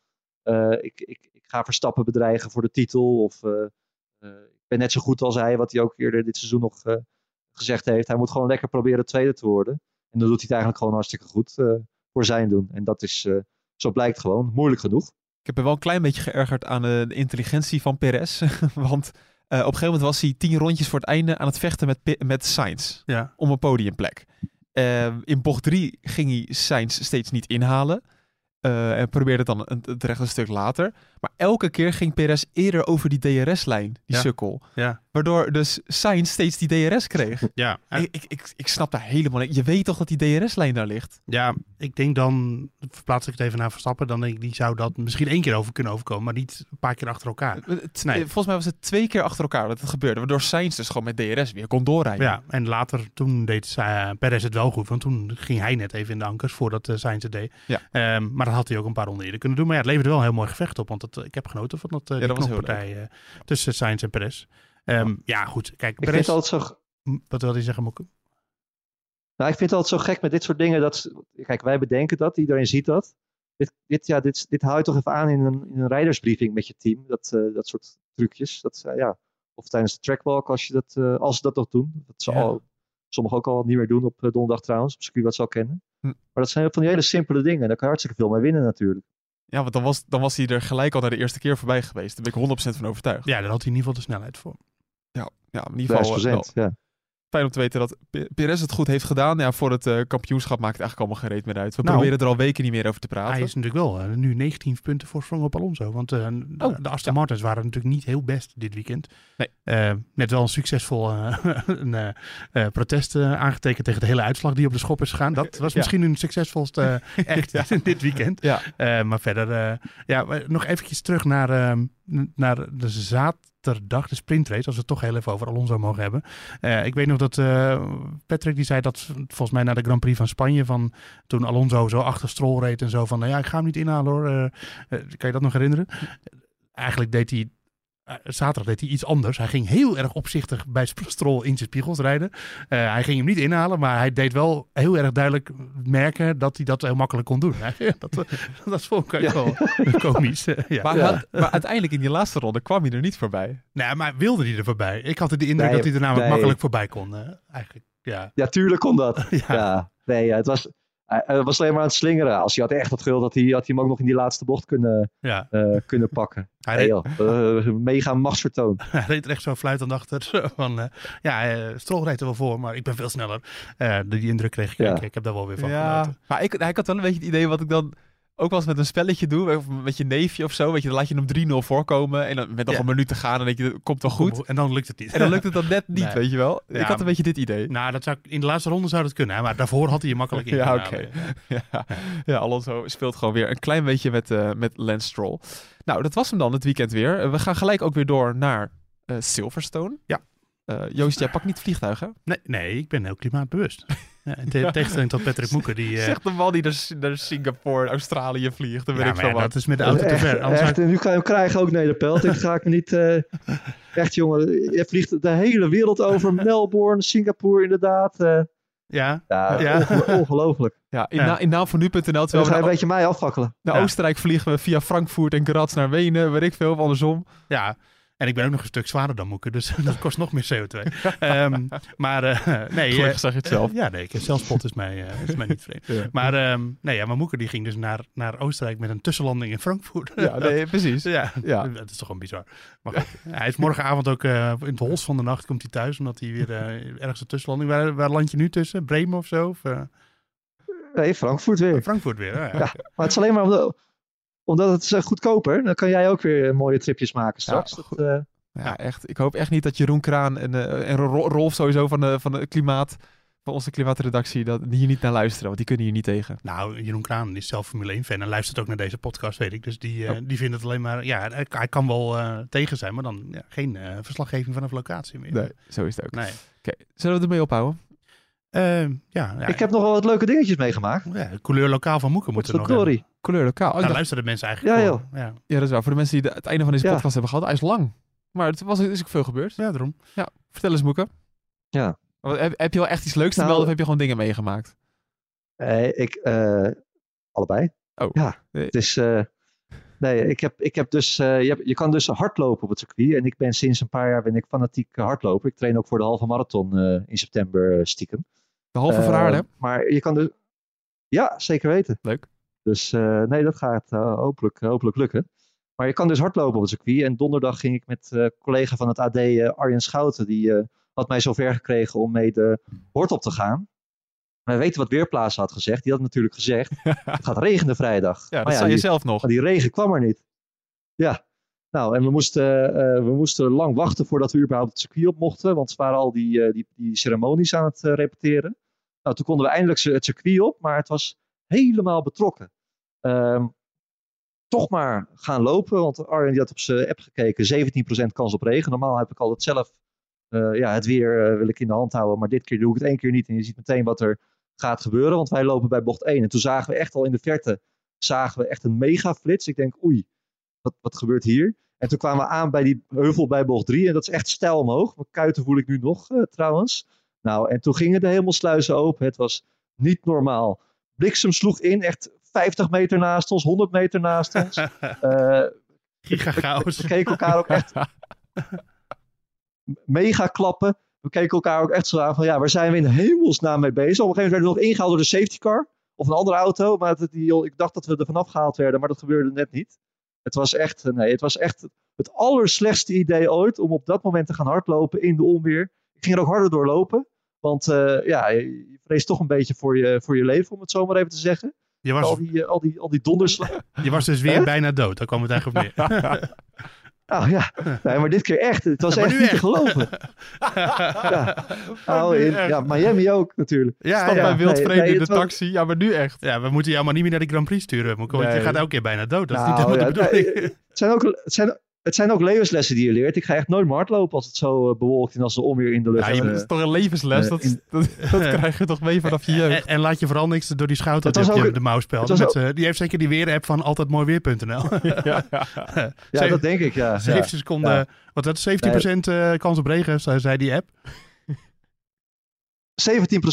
ik, ik, ik, ga Verstappen bedreigen voor de titel. Of ik ben net zo goed als hij, wat hij ook eerder dit seizoen nog gezegd heeft. Hij moet gewoon lekker proberen tweede te worden. En dan doet hij het eigenlijk gewoon hartstikke goed voor zijn doen. En dat is, zo blijkt gewoon, moeilijk genoeg. Ik heb me wel een klein beetje geërgerd aan de intelligentie van Perez. Want Uh, op een gegeven moment was hij tien rondjes voor het einde aan het vechten met, met Sainz. Ja. Om een podiumplek. Uh, in bocht drie ging hij Sainz steeds niet inhalen. Uh, en probeerde het dan een, het rechte stuk later. Maar elke keer ging Perez eerder over die DRS-lijn, die ja. sukkel. Ja. Waardoor dus Sainz steeds die DRS kreeg. Ja. Ik, ik, ik, ik snap daar helemaal niet. Je weet toch dat die DRS-lijn daar ligt? Ja, ik denk dan, verplaats ik het even naar Verstappen, dan denk ik, die zou dat misschien één keer over kunnen overkomen, maar niet een paar keer achter elkaar. Het, nee. Volgens mij was het twee keer achter elkaar dat het gebeurde, waardoor Sainz dus gewoon met DRS weer kon doorrijden. Ja, en later, toen deed uh, Perez het wel goed, want toen ging hij net even in de ankers voordat uh, Sainz het deed. Ja. Um, maar dat had hij ook een paar ronden eerder kunnen doen. Maar ja, het leverde wel een heel mooi gevecht op, want het, ik heb genoten van dat, uh, ja, dat was partij uh, tussen Sainz en Perez. Um, ja. ja, goed. Kijk, ik Perez... vind het altijd zo... Wat wil hij zeggen, Moeke? Nou, ik vind het altijd zo gek met dit soort dingen. Dat, kijk, wij bedenken dat, iedereen ziet dat. Dit, dit, ja, dit, dit hou je toch even aan in een, in een rijdersbriefing met je team. Dat, uh, dat soort trucjes. Dat, uh, ja. Of tijdens de trackwalk als, je dat, uh, als ze dat nog doen. Dat zal ja. sommigen ook al niet meer doen op donderdag trouwens. Misschien wat zal kennen. Hm. Maar dat zijn van die hele simpele dingen. Daar kan je hartstikke veel mee winnen natuurlijk. Ja, want dan was, dan was hij er gelijk al naar de eerste keer voorbij geweest. Daar ben ik 100% van overtuigd. Ja, daar had hij in ieder geval de snelheid voor. Ja, ja in ieder geval wel. Ja. Fijn om te weten dat Perez het goed heeft gedaan. Ja, voor het uh, kampioenschap maakt het eigenlijk allemaal geen reet meer uit. We nou, proberen er al weken niet meer over te praten. Hij is natuurlijk wel uh, nu 19 punten voorsprong op Alonso. Want uh, oh, de Aston ja. Martins waren natuurlijk niet heel best dit weekend. Nee. net wel een succesvol een, protest aangetekend tegen de hele uitslag die op de schop is gegaan. Dat was misschien hun succesvolste echt dit weekend. Ja. maar verder, ja, nog eventjes terug naar, naar de zaterdag, de sprintrace, als we het toch heel even over Alonso mogen hebben. Uh, ik weet nog dat uh, Patrick die zei dat volgens mij na de Grand Prix van Spanje, van toen Alonso zo achter Stroll reed en zo van, nou ja, ik ga hem niet inhalen hoor. Uh, kan je dat nog herinneren? Eigenlijk deed hij eh, zaterdag deed hij iets anders. Hij ging heel erg opzichtig bij Stroll in zijn spiegels rijden. Eh, hij ging hem niet inhalen, maar hij deed wel heel erg duidelijk merken dat hij dat heel makkelijk kon doen. dat, eh, dat vond ik wel komisch. eh, ja. Maar, Ja. hij- maar uiteindelijk in die laatste ronde kwam hij er niet voorbij. Nee, maar wilde hij er voorbij? Ik had de indruk Nee, dat hij er namelijk nee. makkelijk voorbij kon. eh, eigenlijk, ja. Ja, tuurlijk kon dat. Ja. Ja, nee, ja, het was, hij was alleen maar aan het slingeren. Als hij had echt had gewild, had hij, had hij hem ook nog in die laatste bocht kunnen, ja. eh, kunnen pakken. Hij, reed, joh, eh, mega machtsvertoon. hij reed er echt zo fluitend achter. Zo van, eh, ja, Stroll reed er wel voor, maar ik ben veel sneller. Eh, die indruk kreeg ik. Ja. Ik, ik heb daar wel weer van Ja, genoten. maar ik, ik had wel een beetje het idee wat ik dan ook wel eens met een spelletje doe, of met je neefje of zo. Weet je, dan laat je hem 3-0 voorkomen en dan met nog Ja. een minuut te gaan en denk je, dat komt wel goed. En dan lukt het niet. En dan lukt het dan net niet, Nee. weet je wel. Ja, ik had een beetje dit idee. Nou, dat zou, in de laatste ronde zou dat kunnen, maar daarvoor had hij je makkelijk in. Ja, oké. ja, ja, Alonso speelt gewoon weer een klein beetje met, eh met Lance Stroll. Nou, dat was hem dan het weekend weer. Eh, we gaan gelijk ook weer door naar eh, Silverstone. Ja. Joost, jij pakt niet vliegtuigen. Nee, nee, ik ben heel klimaatbewust. Ja, in te- tegenstelling tot Patrick Moeken, die... eh, Zeg de man die naar, naar Singapore, Australië vliegt. Dan ja, ik maar van ja, wat. dat is met de auto te ver. Anders echt, zou- en nu kan je hem krijgen ook nederpelt. Ik ga ik me niet... eh, echt jongen, je vliegt de hele wereld over. Melbourne, Singapore inderdaad. eh. ja, ja, Ja. onge- ongelooflijk. Ja, in, Ja. na, in naam van nu.nl, dan ga je een naar, beetje mij afvakkelen. naar Ja. Oostenrijk vliegen we via Frankfurt en Graz naar Wenen, weet ik veel, of andersom. ja. En ik ben ook nog een stuk zwaarder dan Moeken, dus dat kost nog meer CO2. Ehm, maar eh, nee... Gelukkig eh, zeg je het zelf. ja, nee, ik- zelfspot is mij, eh, is mij niet vreemd. Ja. Maar ehm, nee, ja, maar Moeken die ging dus naar, naar Oostenrijk met een tussenlanding in Frankfurt. Ja, nee, precies. Ja, Ja. dat is toch gewoon bizar. Maar goed, hij is morgenavond ook eh, in het hols van de nacht komt hij thuis, omdat hij weer eh, ergens een tussenlanding. Waar, waar land je nu tussen? Bremen of zo? Of, eh, Nee, Frankfurt weer. Frankfurt weer. Ja, ja. Ja. Maar het is alleen maar omdat, omdat het is eh, goedkoper. Dan kan jij ook weer eh, mooie tripjes maken straks. Ja, Dat, eh, Ja, echt. Ik hoop echt niet dat Jeroen Kraan en, eh, en Ro- Rolf sowieso van de, van de klimaat, van onze klimaatredactie, dat die hier niet naar luisteren, want die kunnen hier niet tegen. Nou, Jeroen Kraan is zelf Formule 1 fan en luistert ook naar deze podcast, weet ik. Dus die, Oh. die vindt het alleen maar, ja, hij, kan wel eh, tegen zijn, maar dan ja, geen eh, verslaggeving vanaf locatie meer. Nee, zo is het ook. Nee. Oké, zullen we ermee ophouden? Ehm, ja, ja, ik heb nog wel wat leuke dingetjes meegemaakt. ja, couleur lokaal van Moeken moeten we nog glory. Kleur lokaal. Oh, dacht- luisteren mensen eigenlijk Ja, voor. Ja, ja, dat is waar. Voor de mensen die de- het einde van deze Ja. podcast hebben gehad, hij is lang. Maar het was, is ook veel gebeurd. ja, daarom. Vertel eens, Moeke. Ja. Heb, heb je wel echt iets leuks te Nou, melden of heb je gewoon dingen meegemaakt? Eh, ik, eh, allebei. Oh. Ja, Nee. het is... eh, nee, ik heb, ik heb dus... eh, je, hebt- je kan dus hardlopen op het circuit. En ik ben sinds een paar jaar ben ik fanatiek hardloper. Ik train ook voor de halve marathon eh, in september stiekem. De halve Eh, verhaal, Maar je kan dus... Ja, zeker weten. Leuk. Dus eh, nee, dat gaat eh, hopelijk, hopelijk lukken. Maar je kan dus hardlopen op het circuit. En donderdag ging ik met eh collega van het AD, eh, Arjen Schouten. Die eh, had mij zover gekregen om mee de hort op te gaan. Maar weten wat Weerplaatsen had gezegd. Die had natuurlijk gezegd, het gaat regenen vrijdag. Ja, dat ja, zei je die, zelf nog. maar die regen kwam er niet. Ja. Nou, en we moesten, eh, we moesten lang wachten voordat we überhaupt het circuit op mochten. Want ze waren al die, eh, die, die ceremonies aan het eh, repeteren. Nou, toen konden we eindelijk het circuit op, maar het was helemaal betrokken. Ehm, toch maar gaan lopen, want Arjen die had op zijn app gekeken, 17% kans op regen. Normaal heb ik altijd zelf eh, ja, het weer eh, wil ik in de hand houden, maar dit keer doe ik het één keer niet. En je ziet meteen wat er gaat gebeuren, want wij lopen bij bocht 1. En toen zagen we echt al in de verte, zagen we echt een mega flits. Ik denk, oei, wat, wat gebeurt hier? En toen kwamen we aan bij die heuvel bij bocht 3 en dat is echt stijl omhoog. Mijn kuiten voel ik nu nog eh, trouwens. Nou, en toen gingen de hemelsluizen open. Het was niet normaal. Bliksem sloeg in, echt 50 meter naast ons, 100 meter naast ons. Eh, Giga chaos. we keken elkaar ook echt mega klappen. We keken elkaar ook echt zo aan van ja, waar zijn we in hemelsnaam mee bezig? Op een gegeven moment werden we nog ingehaald door de safety car of een andere auto. Maar het, die, ik dacht dat we er vanaf gehaald werden, maar dat gebeurde net niet. Het was echt, eh, nee, het was echt het allerslechtste idee ooit om op dat moment te gaan hardlopen in de onweer. Ik ging er ook harder doorlopen. Want eh, ja, je vreest toch een beetje voor je, voor je leven, om het zo maar even te zeggen. Je Al was, die, eh, al die, al die donderslagen. je was dus weer bijna dood. Daar kwam het eigenlijk op neer. Nou ja, nee, maar dit keer echt. Het was Ja, echt nu niet te echt. geloven. Ja. Nou, in, ja, Miami ook natuurlijk. Ja, Stap ja. bij wildvreemden nee, in de was- taxi. Ja, maar nu echt. Ja, we moeten jou maar niet meer naar de Grand Prix sturen, Moeke, want Nee. je gaat elke keer bijna dood. Dat is Nou, niet helemaal de bedoeling. Het zijn ook, het zijn, het zijn ook levenslessen die je leert. Ik ga echt nooit meer hardlopen als het zo eh, bewolkt en als de onweer in de lucht. Ja, je eh, Dat is toch een levensles? eh, dat, in- dat, dat krijg je toch mee vanaf je jeugd? en laat je vooral niks door die schout Het dat je de mouwspel. Met, eh, die heeft zeker die weer-app van altijdmooiweer.nl. ja, ja. ja, dat denk ik, ja. ja. 70 seconden, wat dat 17% eh, kans op regen, zei die app.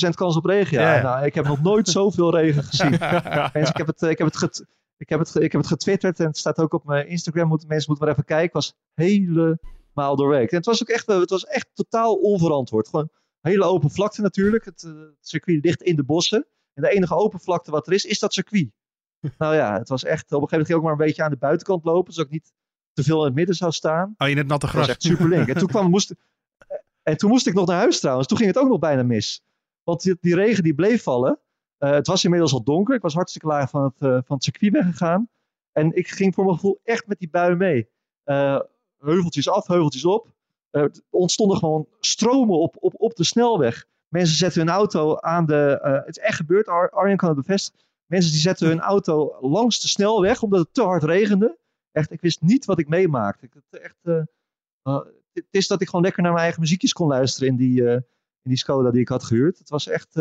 17% kans op regen, ja. Nou, ik heb nog nooit zoveel regen gezien. Ik heb het, eh, ik heb het, get- ik heb het, ik heb het getwitterd en het staat ook op mijn Instagram. Moet, mensen moeten maar even kijken. Het was helemaal doorwerkt. En het was ook echt, eh, het was echt totaal onverantwoord. Gewoon hele open vlakte natuurlijk. Het, eh, het circuit ligt in de bossen. En de enige open vlakte wat er is, is dat circuit. nou ja, het was echt, op een gegeven moment ging ik ook maar een beetje aan de buitenkant lopen. Zodat ik niet te veel in het midden zou staan. Oh, in het natte gras. echt super link. En toen, kwam, moest, en toen moest ik nog naar huis trouwens. Toen ging het ook nog bijna mis. Want die, die regen die bleef vallen. Eh, het was inmiddels al donker. Ik was hartstikke laag van het, eh, van het circuit weggegaan. En ik ging voor mijn gevoel echt met die bui mee. Eh, heuveltjes af, heuveltjes op. Er ontstonden gewoon stromen op, op, op de snelweg. Mensen zetten hun auto aan de... het is echt gebeurd, Ar Arjen kan het bevestigen. Mensen die zetten hun auto langs de snelweg omdat het te hard regende. Echt, ik wist niet wat ik meemaakte. Ik, het, echt, het is dat ik gewoon lekker naar mijn eigen muziekjes kon luisteren in die, in die Skoda die ik had gehuurd. Het was echt...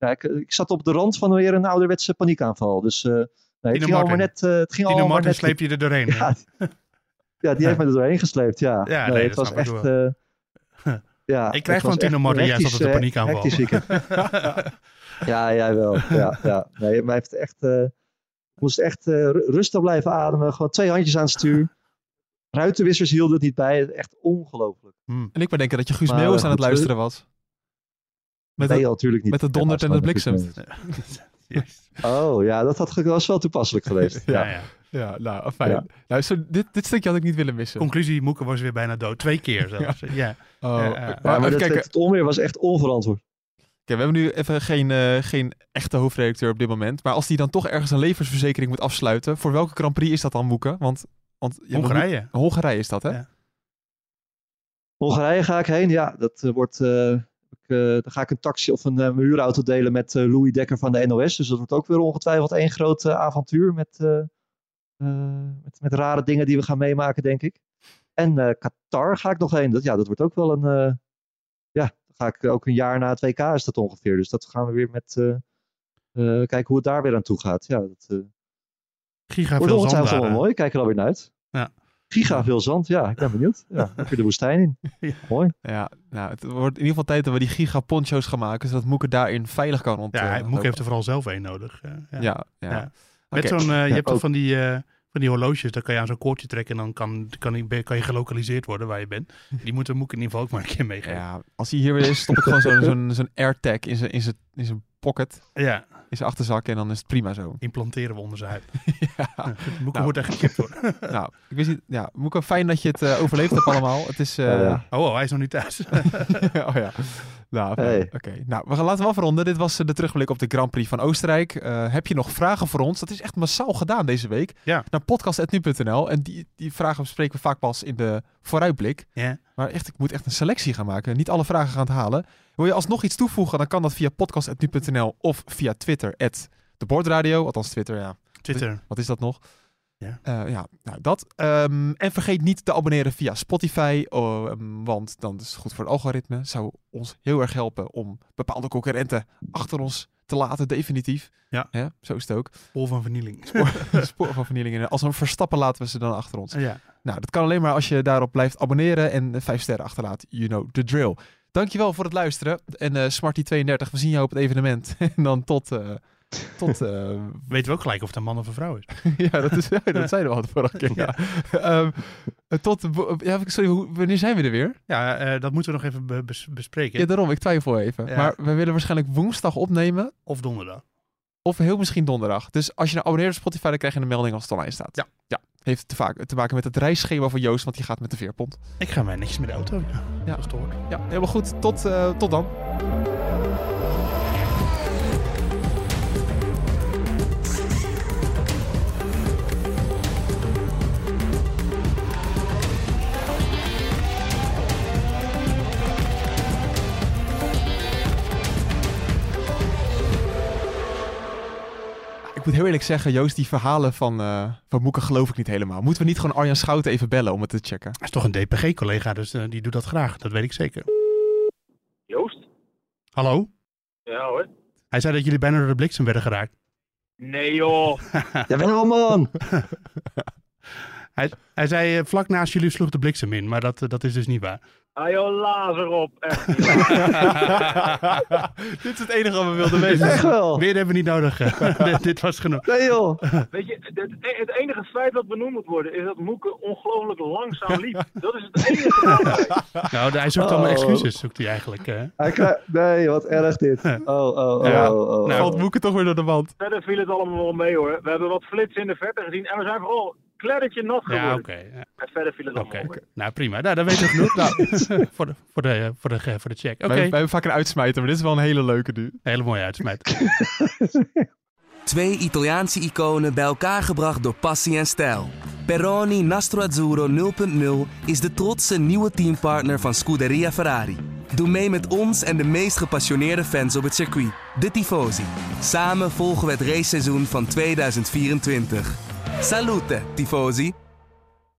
ja, ik, ik zat op de rand van weer een ouderwetse paniekaanval. Dus eh, nee, het ging allemaal net... eh, het ging Tino allemaal Martin net sleept je er doorheen. ja, ja, die heeft me er doorheen gesleept, ja. Ja, nee, nee, het was echt... eh, ja, Ik krijg van Tino Martin een juist altijd een paniekaanval. hectisch weekend. ja, jij wel. Ja, ja. Nee, maar hij heeft echt... eh, moest echt eh, ru- rustig blijven ademen. Gewoon twee handjes aan het stuur. Ruitenwissers hielden het niet bij. Echt ongelooflijk. Hmm. En ik maar denken dat je Guus Meeuwis aan het luisteren was. Met het, natuurlijk niet. met het dondert en het maar bliksemt. Yes. Oh, ja, dat had, ge- was wel toepasselijk geweest. Ja, ja. ja. Nou, fijn. Ja. Nou, zo, dit, dit stukje had ik niet willen missen. Conclusie, Moeke was weer bijna dood. Twee keer zelfs. Ja. Oh, Ja, ja. maar maar even dat, kijken. het onweer was echt onverantwoord. Oké, we hebben nu even geen, eh, geen echte hoofdredacteur op dit moment. Maar als die dan toch ergens een levensverzekering moet afsluiten, voor welke Grand Prix is dat dan, Moeke? Want, want ja, Hongarije. Hongarije is dat, hè? Ja. Hongarije ga ik heen. Ja, dat eh, wordt. Eh, dan ga ik een taxi of een eh, huurauto delen met eh, Louis Dekker van de NOS. Dus dat wordt ook weer ongetwijfeld één groot avontuur met, met, met rare dingen die we gaan meemaken, denk ik. En Qatar ga ik nog heen. Dat, ja, dat wordt ook wel een. ja, dan ga ik ook een jaar na het WK is dat ongeveer. Dus dat gaan we weer met. kijken hoe het daar weer aan toe gaat. Ja, dat Giga wordt veel zand hè? mooi. Ik kijk er alweer naar uit. Ja. Giga veel zand. Ja, ik ben benieuwd. Ja, heb je de woestijn in. Ja. Mooi. Ja, nou, het wordt in ieder geval tijd dat we die giga-poncho's gaan maken, zodat Moeke daarin veilig kan rond. Ja, Moeke heeft er vooral zelf één nodig. eh, ja. Ja, ja. Ja. Met zo'n, eh, je Ja, hebt toch van die, eh, van die horloges, daar kan je aan zo'n koordje trekken en dan kan, kan, die- kan je gelokaliseerd worden waar je bent. Die moeten Moeke in ieder geval ook maar een keer meegeven. Ja, als hij hier weer is, stop ik gewoon zo'n zo'n zo'n AirTag in zijn, in, zijn, in zijn pocket, Ja, in zijn achterzak en dan is het prima zo. implanteren we onder zijn huid. ja. Moeke Nou. moet echt gekipt worden. Nou, ik wist niet, ja, Moeke, fijn dat je het eh, overleefd hebt allemaal. Het is, eh. Oh, oh, hij is nog niet thuis. oh ja. Nou. Hey. oké. Nou, we gaan laten we afronden. Dit was eh, de terugblik op de Grand Prix van Oostenrijk. Eh, heb je nog vragen voor ons? Dat is echt massaal gedaan deze week. Ja. Naar podcast.nu.nl. En die, die vragen bespreken we vaak pas in de vooruitblik. ja. Maar echt, ik moet echt een selectie gaan maken. Niet alle vragen gaan het halen. Wil je alsnog iets toevoegen, dan kan dat via podcast.nu.nl of via Twitter, de Bordradio. Althans Twitter, ja. Twitter. Wat is dat nog? Ja. Eh, ja, nou dat. Ehm, en vergeet niet te abonneren via Spotify, ehm, want dan is het goed voor het algoritme. Zou ons heel erg helpen om bepaalde concurrenten achter ons te laten, definitief. Ja. zo is het ook. Pol van vernieling. Spoor van vernielingen. Als we verstappen, laten we ze dan achter ons. Ja. Nou, dat kan alleen maar als je daarop blijft abonneren en vijf sterren achterlaat. You know the drill. Dankjewel voor het luisteren. En eh Smarty32, we zien jou op het evenement. en dan tot... eh, tot eh, Weten we ook gelijk of het een man of een vrouw is. ja, dat, is, ja, dat zeiden we al de vorige keer. Ja. Ehm, tot, ja, sorry, hoe- wanneer zijn we er weer? Ja, dat moeten we nog even be- bes- bespreken. Ja, daarom, ik twijfel even. Ja. Maar we willen waarschijnlijk woensdag opnemen. Of donderdag. Of heel misschien donderdag. Dus als je nou abonneert op Spotify, dan krijg je een melding als het online staat. Ja. ja. Heeft te, vaak, te maken met het reisschema van Joost, want die gaat met de veerpont. Ik ga mij netjes met de auto. Ja, Ja. hoort. Ja, helemaal goed. Tot, eh, tot dan. Ik moet heel eerlijk zeggen, Joost, die verhalen van, eh van Moeke geloof ik niet helemaal. Moeten we niet gewoon Arjan Schouten even bellen om het te checken? Hij is toch een DPG-collega, dus eh, die doet dat graag. Dat weet ik zeker. Joost? Hallo? Ja hoor. Hij zei dat jullie bijna door de bliksem werden geraakt. Nee joh. Jawel man! Hij, hij zei eh, vlak naast jullie sloeg de bliksem in, maar dat, dat is dus niet waar. Ah joh, lazer op. Echt. Dit is het enige wat we wilden weten. Echt wel! Meer hebben we niet nodig. dit, dit was genoeg. Nee joh! Weet je, het, het enige feit wat benoemd moet worden is dat Moeke ongelooflijk langzaam liep. Dat is het enige feit. Nou, hij zoekt allemaal Oh. excuses, zoekt hij eigenlijk. eh. Hij krijgt- Nee, wat erg dit. Oh, oh, oh, Ja. oh, oh. Nou, Valt Moeke toch weer door de wand. Verder viel het allemaal wel mee hoor. We hebben wat flitsen in de verte gezien en we zijn vooral kleddertje nat geworden. Ja, oké. ja, En verder viel het nou prima. Nou, dan weten we genoeg. Nou, voor, de, voor, de, voor, de, voor de check. Oké, Wij, wij hebben vaak een uitsmijter, maar dit is wel een hele leuke nu. hele mooie uitsmijt. Twee Italiaanse iconen bij elkaar gebracht door passie en stijl. Peroni Nastro Azzurro 0.0 is de trotse nieuwe teampartner van Scuderia Ferrari. Doe mee met ons en de meest gepassioneerde fans op het circuit, de Tifosi. Samen volgen we het raceseizoen van 2024. Salute, Tifosi!